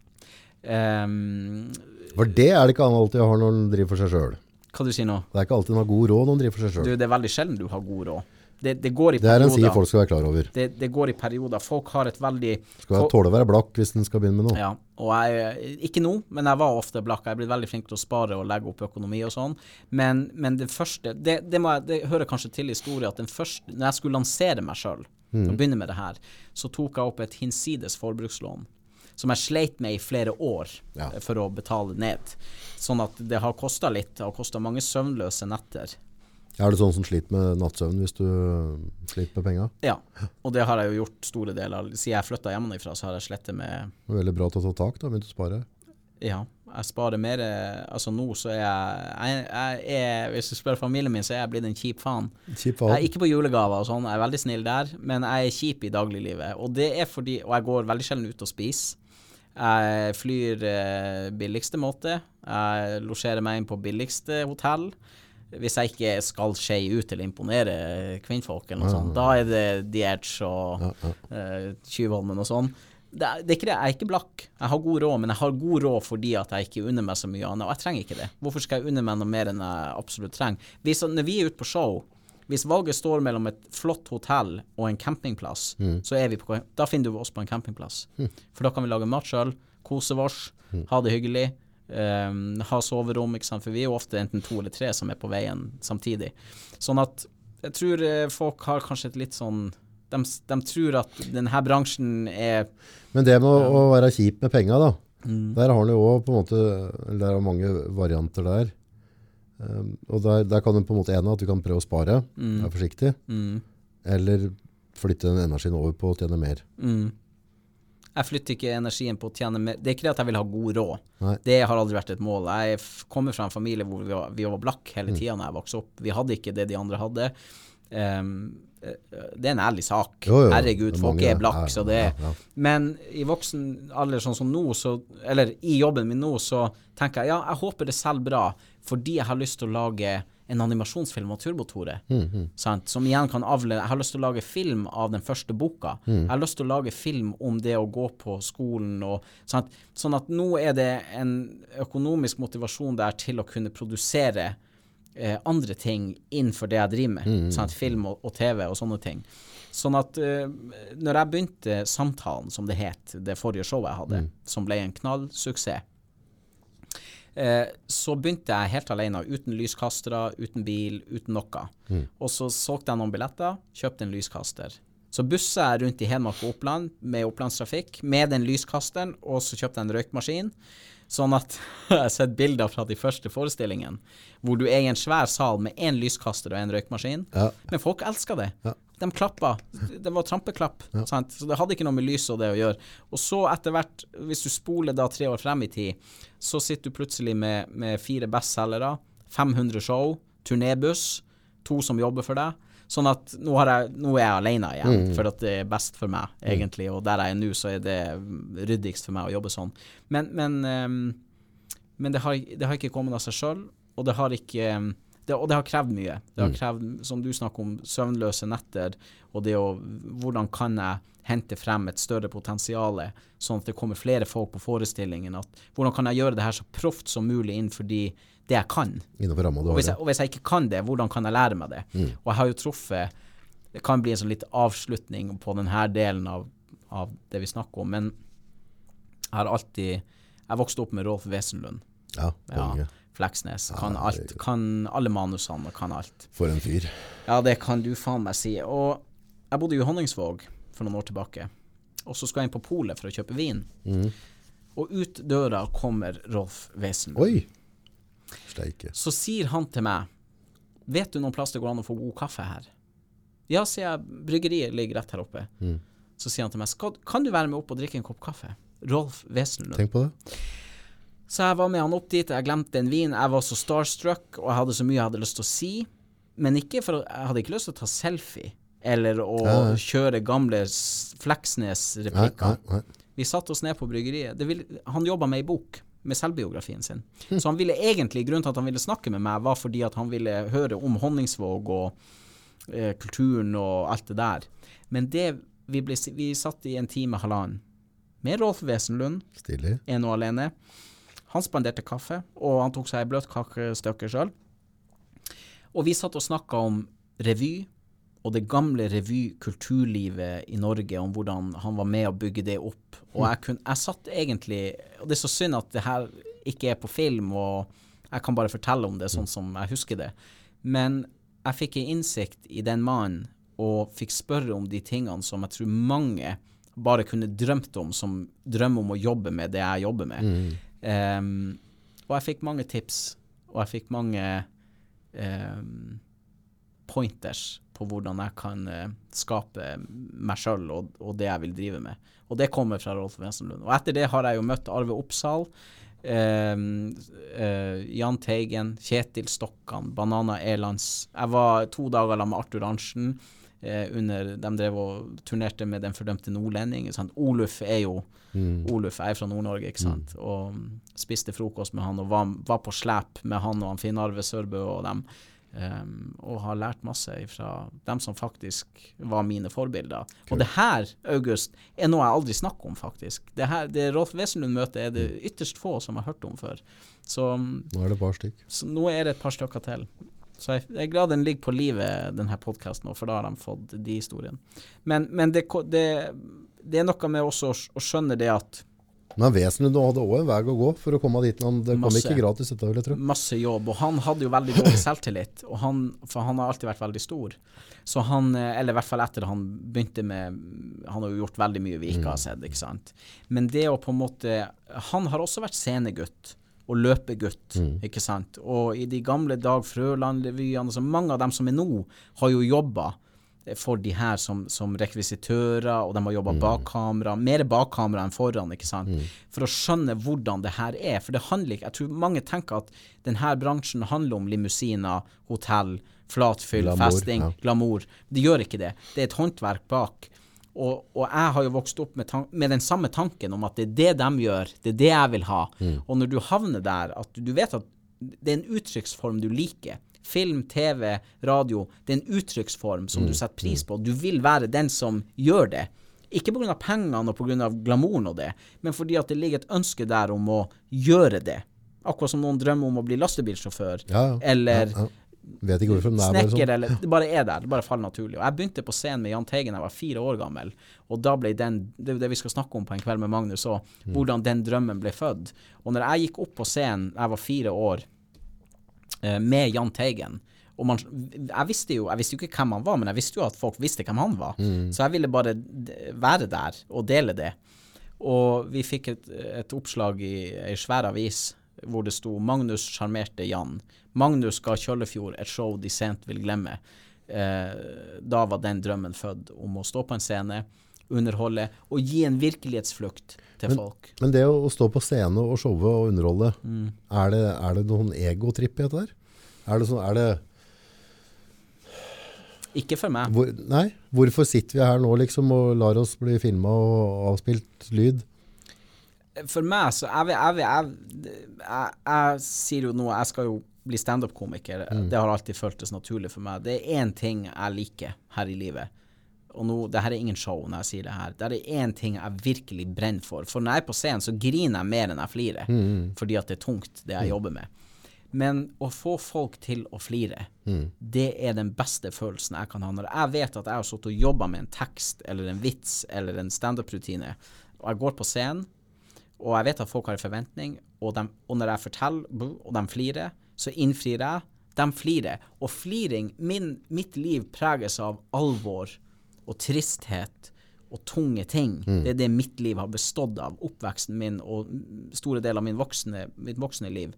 Um, For det er det ikke han alltid har når han driver for seg sjøl. hva du sier nå? Det er ikke alltid han har god råd når han driver for seg sjøl. det er veldig sjelden du har god råd. Det, det går i Det er en perioder. side folk skal være klar over. det, det går i perioder. Folk har et veldig Skal jeg tåle å være blakk hvis en skal begynne med noe. Ja, og jeg, ikke nå, men jeg var ofte blakk. Jeg er blitt veldig flink til å spare og legge opp økonomi og sånn. Men, men det første Det, det, jeg, det hører kanskje til historien at den første Når jeg skulle lansere meg sjøl og begynne med det her, så tok jeg opp et hinsides forbrukslån. Som jeg sleit med i flere år Ja. eh, for å betale ned. Sånn at det har kosta litt. Det har kosta mange søvnløse netter. Er det sånn som sliter med nattsøvn hvis du sliter med penga? Ja, og det har jeg jo gjort store deler av. Siden jeg flytta hjemmefra, så har jeg slettet med Veldig bra til å ta tak, da. Begynt å spare. Ja, jeg sparer mer eh, Altså nå så er jeg, jeg, jeg er, Hvis du spør familien min, så er jeg blitt en kjip faen. Kjip Jeg er ikke på julegaver og sånn, jeg er veldig snill der, men jeg er kjip i dagliglivet. Og det er fordi Og jeg går veldig sjelden ut og spiser. Jeg flyr eh, billigste måte. Jeg losjerer meg inn på billigste hotell. Hvis jeg ikke skal skje ut eller imponere kvinnfolk eller noe sånt, da er det Dierch og eh, Tjuvholmen og sånn. Det er, det er ikke det, jeg er ikke blakk. Jeg har god råd, men jeg har god råd fordi at jeg ikke unner meg så mye annet. Og jeg trenger ikke det. Hvorfor skal jeg unne meg noe mer enn jeg absolutt trenger? Hvis, når vi er ute på show, hvis valget står mellom et flott hotell og en campingplass, så er vi på, da finner du oss på en campingplass. For da kan vi lage mat sjøl, kose oss, ha det hyggelig. Ehm, ha soverom, ikke sant? for vi er jo ofte enten to eller tre som er på veien samtidig. Sånn at jeg tror eh, folk har kanskje et litt sånn de, de tror at denne bransjen er Men det med å, å være kjip med penga, da. Mm. Der har du jo på en måte Der er mange varianter der. Um, og der, der kan det på en måte ene at du kan prøve å spare, være forsiktig. mm, Eller flytte den energien over på å tjene mer. mm. Jeg flytter ikke energien på å tjene mer Det er ikke det at jeg vil ha god råd. Nei. Det har aldri vært et mål. Jeg kommer fra en familie hvor vi var, vi var blakk hele Mm. når da jeg vokste opp. Vi hadde ikke det de andre hadde. Eh, det er en ærlig sak. Jo, jo, Herregud, er folk er blakk, så det ja, ja. Men i voksen alder, sånn som nå, så Eller i jobben min nå, så tenker jeg ja, jeg håper det selger bra, fordi jeg har lyst til å lage en animasjonsfilm av Turbo-Tore. Mm, mm. Som igjen kan avle Jeg har lyst til å lage film av den første boka. Mm. Jeg har lyst til å lage film om det å gå på skolen og sant? Sånn at nå er det en økonomisk motivasjon der til å kunne produsere eh, andre ting innenfor det jeg driver med. Mm, Sant? Film og, og TV og sånne ting. Sånn at eh, når jeg begynte Samtalen, som det het, det forrige showet jeg hadde, som ble en knallsuksess, eh, så begynte jeg helt alene, uten lyskastere, uten bil, uten noe. Og så solgte jeg noen billetter, kjøpte en lyskaster. Så bussa jeg rundt i Hedmark og Oppland med opplandstrafikk med den lyskasteren, og så kjøpte jeg en røykmaskin. Sånn at *laughs* jeg har sett bilder fra de første forestillingene, hvor du er i en svær sal med én lyskaster og en røykmaskin. Ja. Men folk elsker det. Ja. De klappa. Det var trampeklapp. Sant? Så det hadde ikke noe med lys og det å gjøre. Og så etter hvert, hvis du spoler da tre år frem i tid, så sitter du plutselig med, med fire bestselgere, 500 show, turnébuss, to som jobber for deg. Sånn at nå, har jeg, nå er jeg alene igjen, for at det er best for meg, egentlig. Og der jeg er nå, så er det ryddigst for meg å jobbe sånn. Men, men, ehm, men det, har, det har ikke kommet av seg sjøl, og det har ikke det, Og det har krevd mye. Det har krevd, som du snakker om, søvnløse netter, og det å Hvordan kan jeg hente frem et større potensial, sånn at det kommer flere folk på forestillingen? At, hvordan kan jeg gjøre det her så proft som mulig innenfor de, det jeg kan? Og hvis, jeg, og hvis jeg ikke kan det, hvordan kan jeg lære meg det? Og jeg har jo truffet Det kan bli en sånn litt avslutning på denne delen av, av det vi snakker om, men jeg har alltid Jeg vokste opp med Rolf Wesenlund. Ja. Ja, Fleksnes. Kan alt. Kan alle manusene og kan alt. For en fyr. Ja, det kan du faen meg si. Og jeg bodde i Honningsvåg for noen år tilbake. Og så skal jeg inn på polet for å kjøpe vin. Og ut døra kommer Rolf Wesenlund. Oi! Steike. Så sier han til meg Vet du noen plass det går an å få god kaffe her? Ja, sier jeg. Bryggeriet ligger rett her oppe. Så sier han til meg Kan du være med opp og drikke en kopp kaffe? Rolf Wesenlund. Tenk på det. Så jeg var med han opp dit, jeg glemte en vin. Jeg var så starstruck, og jeg hadde så mye jeg hadde lyst til å si. Men ikke for jeg hadde ikke lyst til å ta selfie, eller å Ja, ja. kjøre gamle Fleksnes-replikker. nei. Vi satte oss ned på bryggeriet. Det vil, han jobba med ei bok med selvbiografien sin. Hm. Så han ville egentlig, grunnen til at han ville snakke med meg, var fordi at han ville høre om Honningsvåg og eh, kulturen og alt det der. Men det vi, ble, vi satt i en time, halvannen, med Rolf Wesenlund, Stilig. en og alene. Han spanderte kaffe, og han tok seg ei bløtkakestykke sjøl. Og vi satt og snakka om revy, og det gamle revykulturlivet i Norge, om hvordan han var med å bygge det opp. Og jeg, kun, jeg satt egentlig Og det er så synd at det her ikke er på film, og jeg kan bare fortelle om det sånn som jeg husker det. Men jeg fikk en innsikt i den mannen, og fikk spørre om de tingene som jeg tror mange bare kunne drømt om, som drømmer om å jobbe med det jeg jobber med. Em, og jeg fikk mange tips, og jeg fikk mange um, pointers på hvordan jeg kan uh, skape meg sjøl og, og det jeg vil drive med. Og det kommer fra Rolf Wesenlund. Og etter det har jeg jo møtt Arve Oppsal, um, uh, Jahn Teigen, Kjetil Stokkan, Banana Elands. Jeg var to dager sammen med Arthur Arntzen. Uh, under, de drev og turnerte med Den fordømte nordlending. Sant? Oluf er jo Oluf er fra Nord-Norge, ikke sant. Og mm, spiste frokost med han og var, var på slep med han og han Finn Arve Sørbø og dem. Um, og har lært masse fra dem som faktisk var mine forbilder. Og det her, August, er noe jeg aldri snakker om, faktisk. Det her, det Rolf Wesenlund-møtet er det ytterst få som har hørt om før. Så, mm, Nå er det et par stykk. så nå er det et par stykker til. Så jeg, jeg er glad den ligger på livet, denne podkasten, for da har de fått de historiene. Men, men det, det, det er noe med også å, skjønne det at Men Wesenlund hadde òg en vei å gå for å komme dit. Han, det kom ikke gratis, dette vil jeg tro. masse jobb, og han hadde jo veldig dårlig selvtillit, og han, for han har alltid vært veldig stor. Så han, eh, eller i hvert fall etter han begynte med Han har jo gjort veldig mye vi ikke har sett, ikke sant. Men det å på en måte Han har også vært scenegutt og løpegutt, ikke sant. Og i de gamle Dag Frøland-revyene, så mange av dem som er nå, har jo jobba for de her som, som rekvisitører, og de har jobba bak kamera. Mer bak kamera enn foran, ikke sant. For å skjønne hvordan det her er. For det handler ikke Jeg tror mange tenker at denne bransjen handler om limousiner, hotell, flatfyll, Glamour, festing, ja. glamour. Det gjør ikke det. Det er et håndverk bak. Og, og jeg har jo vokst opp med, med den samme tanken om at det er det de gjør, det er det jeg vil ha. Og når du havner der, at du, du vet at det er en uttrykksform du liker. Film, TV, radio. Det er en uttrykksform som du setter pris på. Du vil være den som gjør det. Ikke pga. pengene og pga. glamouren og det, men fordi at det ligger et ønske der om å gjøre det. Akkurat som noen drømmer om å bli lastebilsjåfør, Ja, ja. eller Ja. Vet ikke hvorfor, men det er snekker, sånn. eller Det bare er der. Det bare faller naturlig. Og jeg begynte på scenen med Jahn Teigen da jeg var fire år gammel, og da ble den Det er det vi skal snakke om på en kveld med Magnus òg, Mm. hvordan den drømmen ble født. Og når jeg gikk opp på scenen jeg var fire år, med Jahn Teigen man, jeg visste jo jeg visste jo ikke hvem han var, men jeg visste jo at folk visste hvem han var. Så jeg ville bare være der og dele det. Og vi fikk et, et oppslag i ei svær avis hvor det sto 'Magnus sjarmerte Jan'. Magnus ga Kjøllefjord et show de sent vil glemme. Eh, da var den drømmen født om å stå på en scene, underholde og gi en virkelighetsflukt til folk. Men det å, stå på scene og showe og underholde, Mm. er, det, er det noen egotripp i dette der? Er det sånn, er det, Ikke for meg. hvor, nei, hvorfor sitter vi her nå liksom og lar oss bli filmet og avspilt lyd? For meg så Jeg, jeg, jeg, jeg, sier jo nå Jeg skal jo bli standup-komiker. Det har alltid føltes naturlig for meg. Det er én ting jeg liker her i livet. Og nå, det her er ingen show når jeg sier det her. Det er én ting jeg virkelig brenner for. For når jeg er på scenen, så griner jeg mer enn jeg flirer. Fordi at det er tungt, det jeg jobber med. Men å få folk til å flire, det er den beste følelsen jeg kan ha. Når jeg vet at jeg har sittet og jobba med en tekst eller en vits eller en standup-rutine, og jeg går på scenen, og jeg vet at folk har en forventning, og, de, og når jeg forteller, og de flirer, så innfrir jeg. De flirer. Og fliring min, Mitt liv preges av alvor og tristhet og tunge ting. Det er det mitt liv har bestått av. Oppveksten min og mm, store deler av min voksne, mitt voksne liv.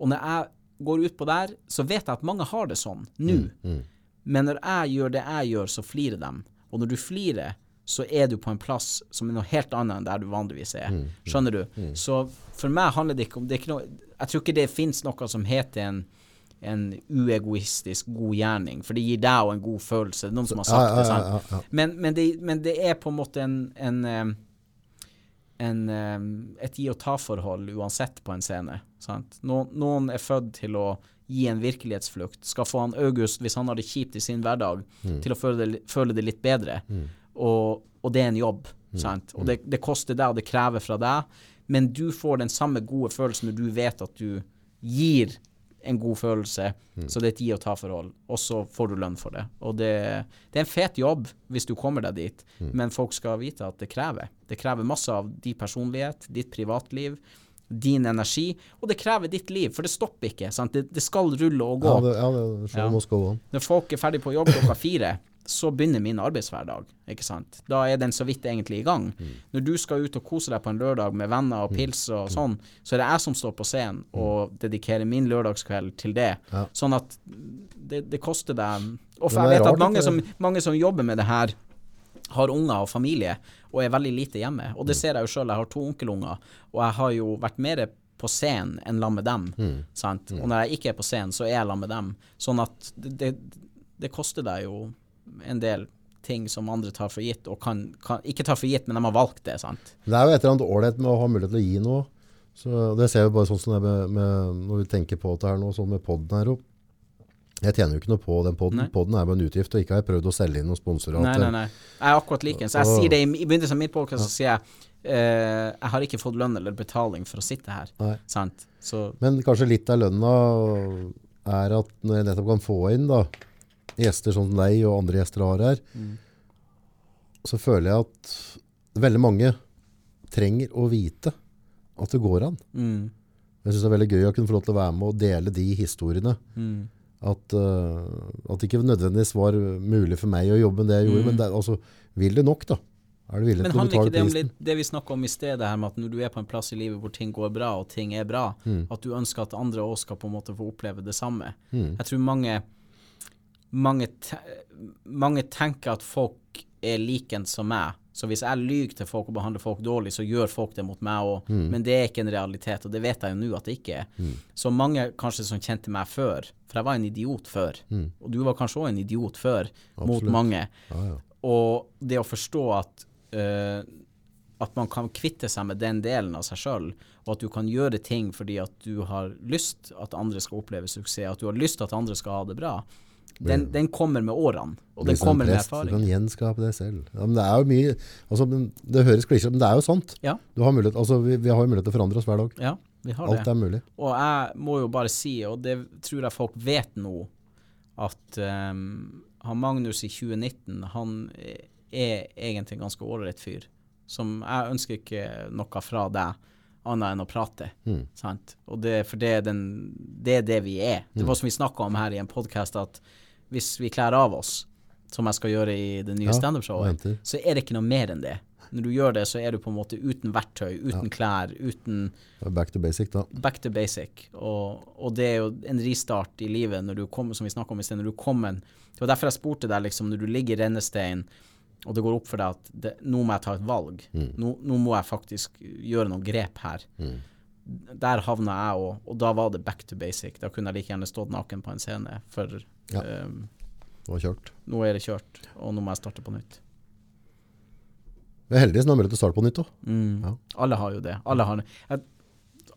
Og når jeg går ut på der, så vet jeg at mange har det sånn nå. Men når jeg gjør det jeg gjør, så flirer de. Og når du flirer, så er du på en plass som er noe helt annet enn der du vanligvis er. Skjønner du? Så for meg handler det ikke om det ikke noe, Jeg tror ikke det fins noe som heter en, en uegoistisk god gjerning, for det gir deg òg en god følelse. Noen som har sagt det. sant? Men, men, det, men det er på en måte en, en, en et gi og ta-forhold uansett på en scene. Sant? Noen, noen er født til å gi en virkelighetsflukt. Skal få han August, hvis han har det kjipt i sin hverdag, til å føle det, føle det litt bedre. Og og det er en jobb. Sant? Og det, det koster deg, og det krever fra deg, men du får den samme gode følelsen når du vet at du gir en god følelse, så det er et gi og ta-forhold, og så får du lønn for det. Og det, det er en fet jobb hvis du kommer deg dit, men folk skal vite at det krever. Det krever masse av din personlighet, ditt privatliv, din energi, og det krever ditt liv, for det stopper ikke. Sant? Det, det skal rulle og gå. Ja, det, ja, det. Når folk er ferdig på jobb klokka fire, så begynner min arbeidshverdag. Ikke sant? Da er den så vidt egentlig i gang. Mm. Når du skal ut og kose deg på en lørdag med venner og pils og sånn, så er det jeg som står på scenen og dedikerer min lørdagskveld til det. Mm. Ja. Sånn at det, det koster deg Og jeg vet at mange som, mange som jobber med det her, har unger og familie og er veldig lite hjemme. Og Mm. det ser jeg jo sjøl. Jeg har to onkelunger, og jeg har jo vært mer på scenen enn sammen med dem. Mm. Sant? Og når jeg ikke er på scenen, så er jeg sammen med dem. Sånn at det, det, det koster deg jo en del ting som andre tar for gitt, og kan, kan Ikke tar for gitt, men de har valgt det, sant. Det er jo et eller annet ålreit med å ha mulighet til å gi noe. Så det ser vi bare sånn som det er med, med, når vi tenker på det her nå, sånn med podden her opp. Jeg tjener jo ikke noe på den podden. Poden Podden er bare en utgift, og ikke har jeg prøvd å selge inn noen sponsorer. Nei, nei, nei. Jeg er akkurat like. Så jeg Og- sier det i, i begynnelsen av mitt podcast, så sier jeg eh, jeg har ikke fått lønn eller betaling for å sitte her. Nei. Sant? Så Men kanskje litt av lønna er at når jeg nettopp kan få inn da, gjester som deg og andre gjester har her, Mm. så føler jeg at veldig mange trenger å vite at det går an. mm, Jeg synes det er veldig gøy å kunne få lov til å være med og dele de historiene. mm, At, uh, at det ikke nødvendigvis var mulig for meg å jobbe med det jeg gjorde, men det, altså, vil det nok da? Er du villig Men til å betale det prisen? litt det vi snakka om i stedet, her med at når du er på en plass i livet hvor ting går bra, og ting er bra, Mm. at du ønsker at andre òg skal på en måte få oppleve det samme? Mm. Jeg tror mange mange, te mange tenker at folk er likens som meg. Så hvis jeg lyver til folk og behandler folk dårlig, så gjør folk det mot meg òg. Mm. Men det er ikke en realitet, og det vet jeg jo nå at det ikke er. Så mange kanskje som kjente meg før, for jeg var en idiot før, og du var kanskje òg en idiot før, mot Mm. Mange. Ah, ja. Og det å forstå at uh, at man kan kvitte seg med den delen av seg sjøl, og at du kan gjøre ting fordi at du har lyst at andre skal oppleve suksess, at du har lyst at andre skal ha det bra, den, den kommer med årene, og den er kommer med erfaring. Du kan gjenskape det selv. Ja, men det er jo mye, altså, det høres klisjé, men det er jo sant. Ja, Du har mulighet, altså, vi, vi har jo mulighet til å forandre oss hver dag. ja, vi har Alt det. er mulig. Og jeg må jo bare si, og det tror jeg folk vet nå, at um, han Magnus i 2019, han er egentlig en ganske ålreit fyr. Som jeg ønsker ikke noe fra deg, annet enn å prate. Mm. Sant? Og det, for det er, den, det er det vi er. Det var som vi snakka om her i en podkast, at hvis vi kler av oss, som jeg skal gjøre i det nye Ja, standup-showet, så er det ikke noe mer enn det. Når du gjør det, så er du på en måte uten verktøy, uten klær, uten Back to basic da. back to basic. Og, og det er jo en ristart i livet når du kommer, som vi snakket om i sted, når du kommer Det var derfor jeg spurte deg, liksom, når du ligger i rennestein, og det går opp for deg at det, nå må jeg ta et valg. Nå, nå må jeg faktisk gjøre noen grep her. Der havna jeg òg, og da var det back to basic. Da kunne jeg like gjerne stått naken på en scene, for Ja. um, Det nå er det kjørt, og nå må jeg starte på nytt. Vi er heldige som har mulighet til å starte på nytt òg. Mm. Ja. Alle har jo det. Alle har det. Jeg,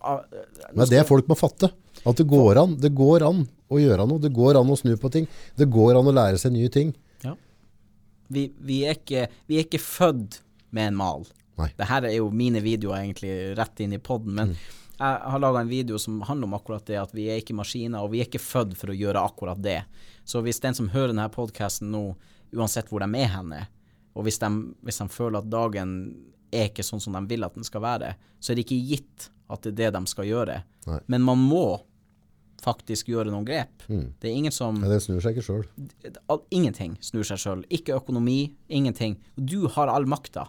ah, Men det er det folk må fatte. At det går an. Det går an å gjøre noe. Det går an å snu på ting. Det går an å lære seg nye ting. vi, vi, er ikke, vi er ikke født med en mal. Nei. Det her er jo mine videoer egentlig rett inn i podden, men Mm. jeg har laga en video som handler om akkurat det, at vi er ikke maskiner, og vi er ikke født for å gjøre akkurat det. Så hvis den som hører denne podkasten nå, uansett hvor de er henne, og hvis de, hvis de føler at dagen er ikke sånn som de vil at den skal være, så er det ikke gitt at det er det de skal gjøre. Nei. Men man må faktisk gjøre noen grep. Mm. Det er ingen som Ja, det snur seg ikke sjøl. Ingenting snur seg sjøl. Ikke økonomi, ingenting. Du har all makta,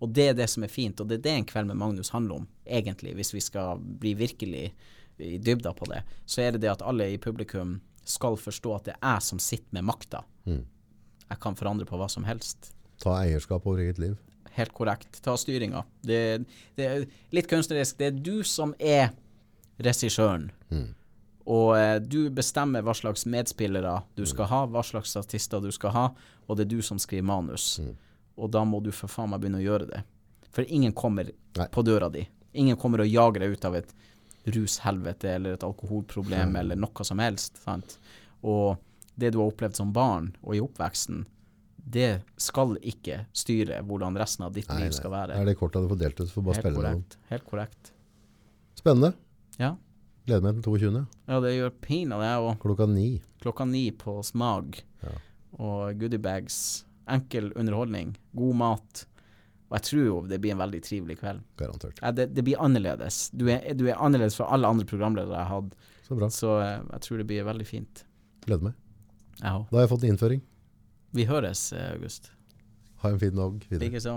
og det er det som er fint. Og det er det En kveld med Magnus handler om, egentlig, hvis vi skal bli virkelig i dybda på det. Så er det det at alle i publikum skal forstå at det er jeg som sitter med makta. Jeg kan forandre på hva som helst. Ta eierskap over eget liv. Helt korrekt. Ta styringa. Det, det er litt kunstnerisk. Det er du som er regissøren. Og eh, du bestemmer hva slags medspillere du skal ha, hva slags statister du skal ha, og det er du som skriver manus. Og da må du for faen meg begynne å gjøre det. For ingen kommer Nei. på døra di. Ingen kommer og jager deg ut av et rushelvete eller et alkoholproblem eller noe som helst. Sant? Og det du har opplevd som barn og i oppveksten, det skal ikke styre hvordan resten av ditt Nei, liv skal Det være. er det kortet du får delt ut. Får bare Helt spille korrekt. Helt korrekt. Spennende. Ja. Gleder meg til 22. ja, det gjør pinadø jeg òg. Klokka ni. Klokka ni på Smag. Ja. Og goodiebags. Enkel underholdning. God mat. Og jeg tror jo det blir en veldig trivelig kveld. Garantert. Ja, det, det blir annerledes. Du er, du er annerledes fra alle andre programledere jeg har hatt, Så bra. så eh, jeg tror det blir veldig fint. Gleder meg. Òg. Da har jeg fått en innføring. Vi høres, eh, August. Ha en fin dag videre. Likeså.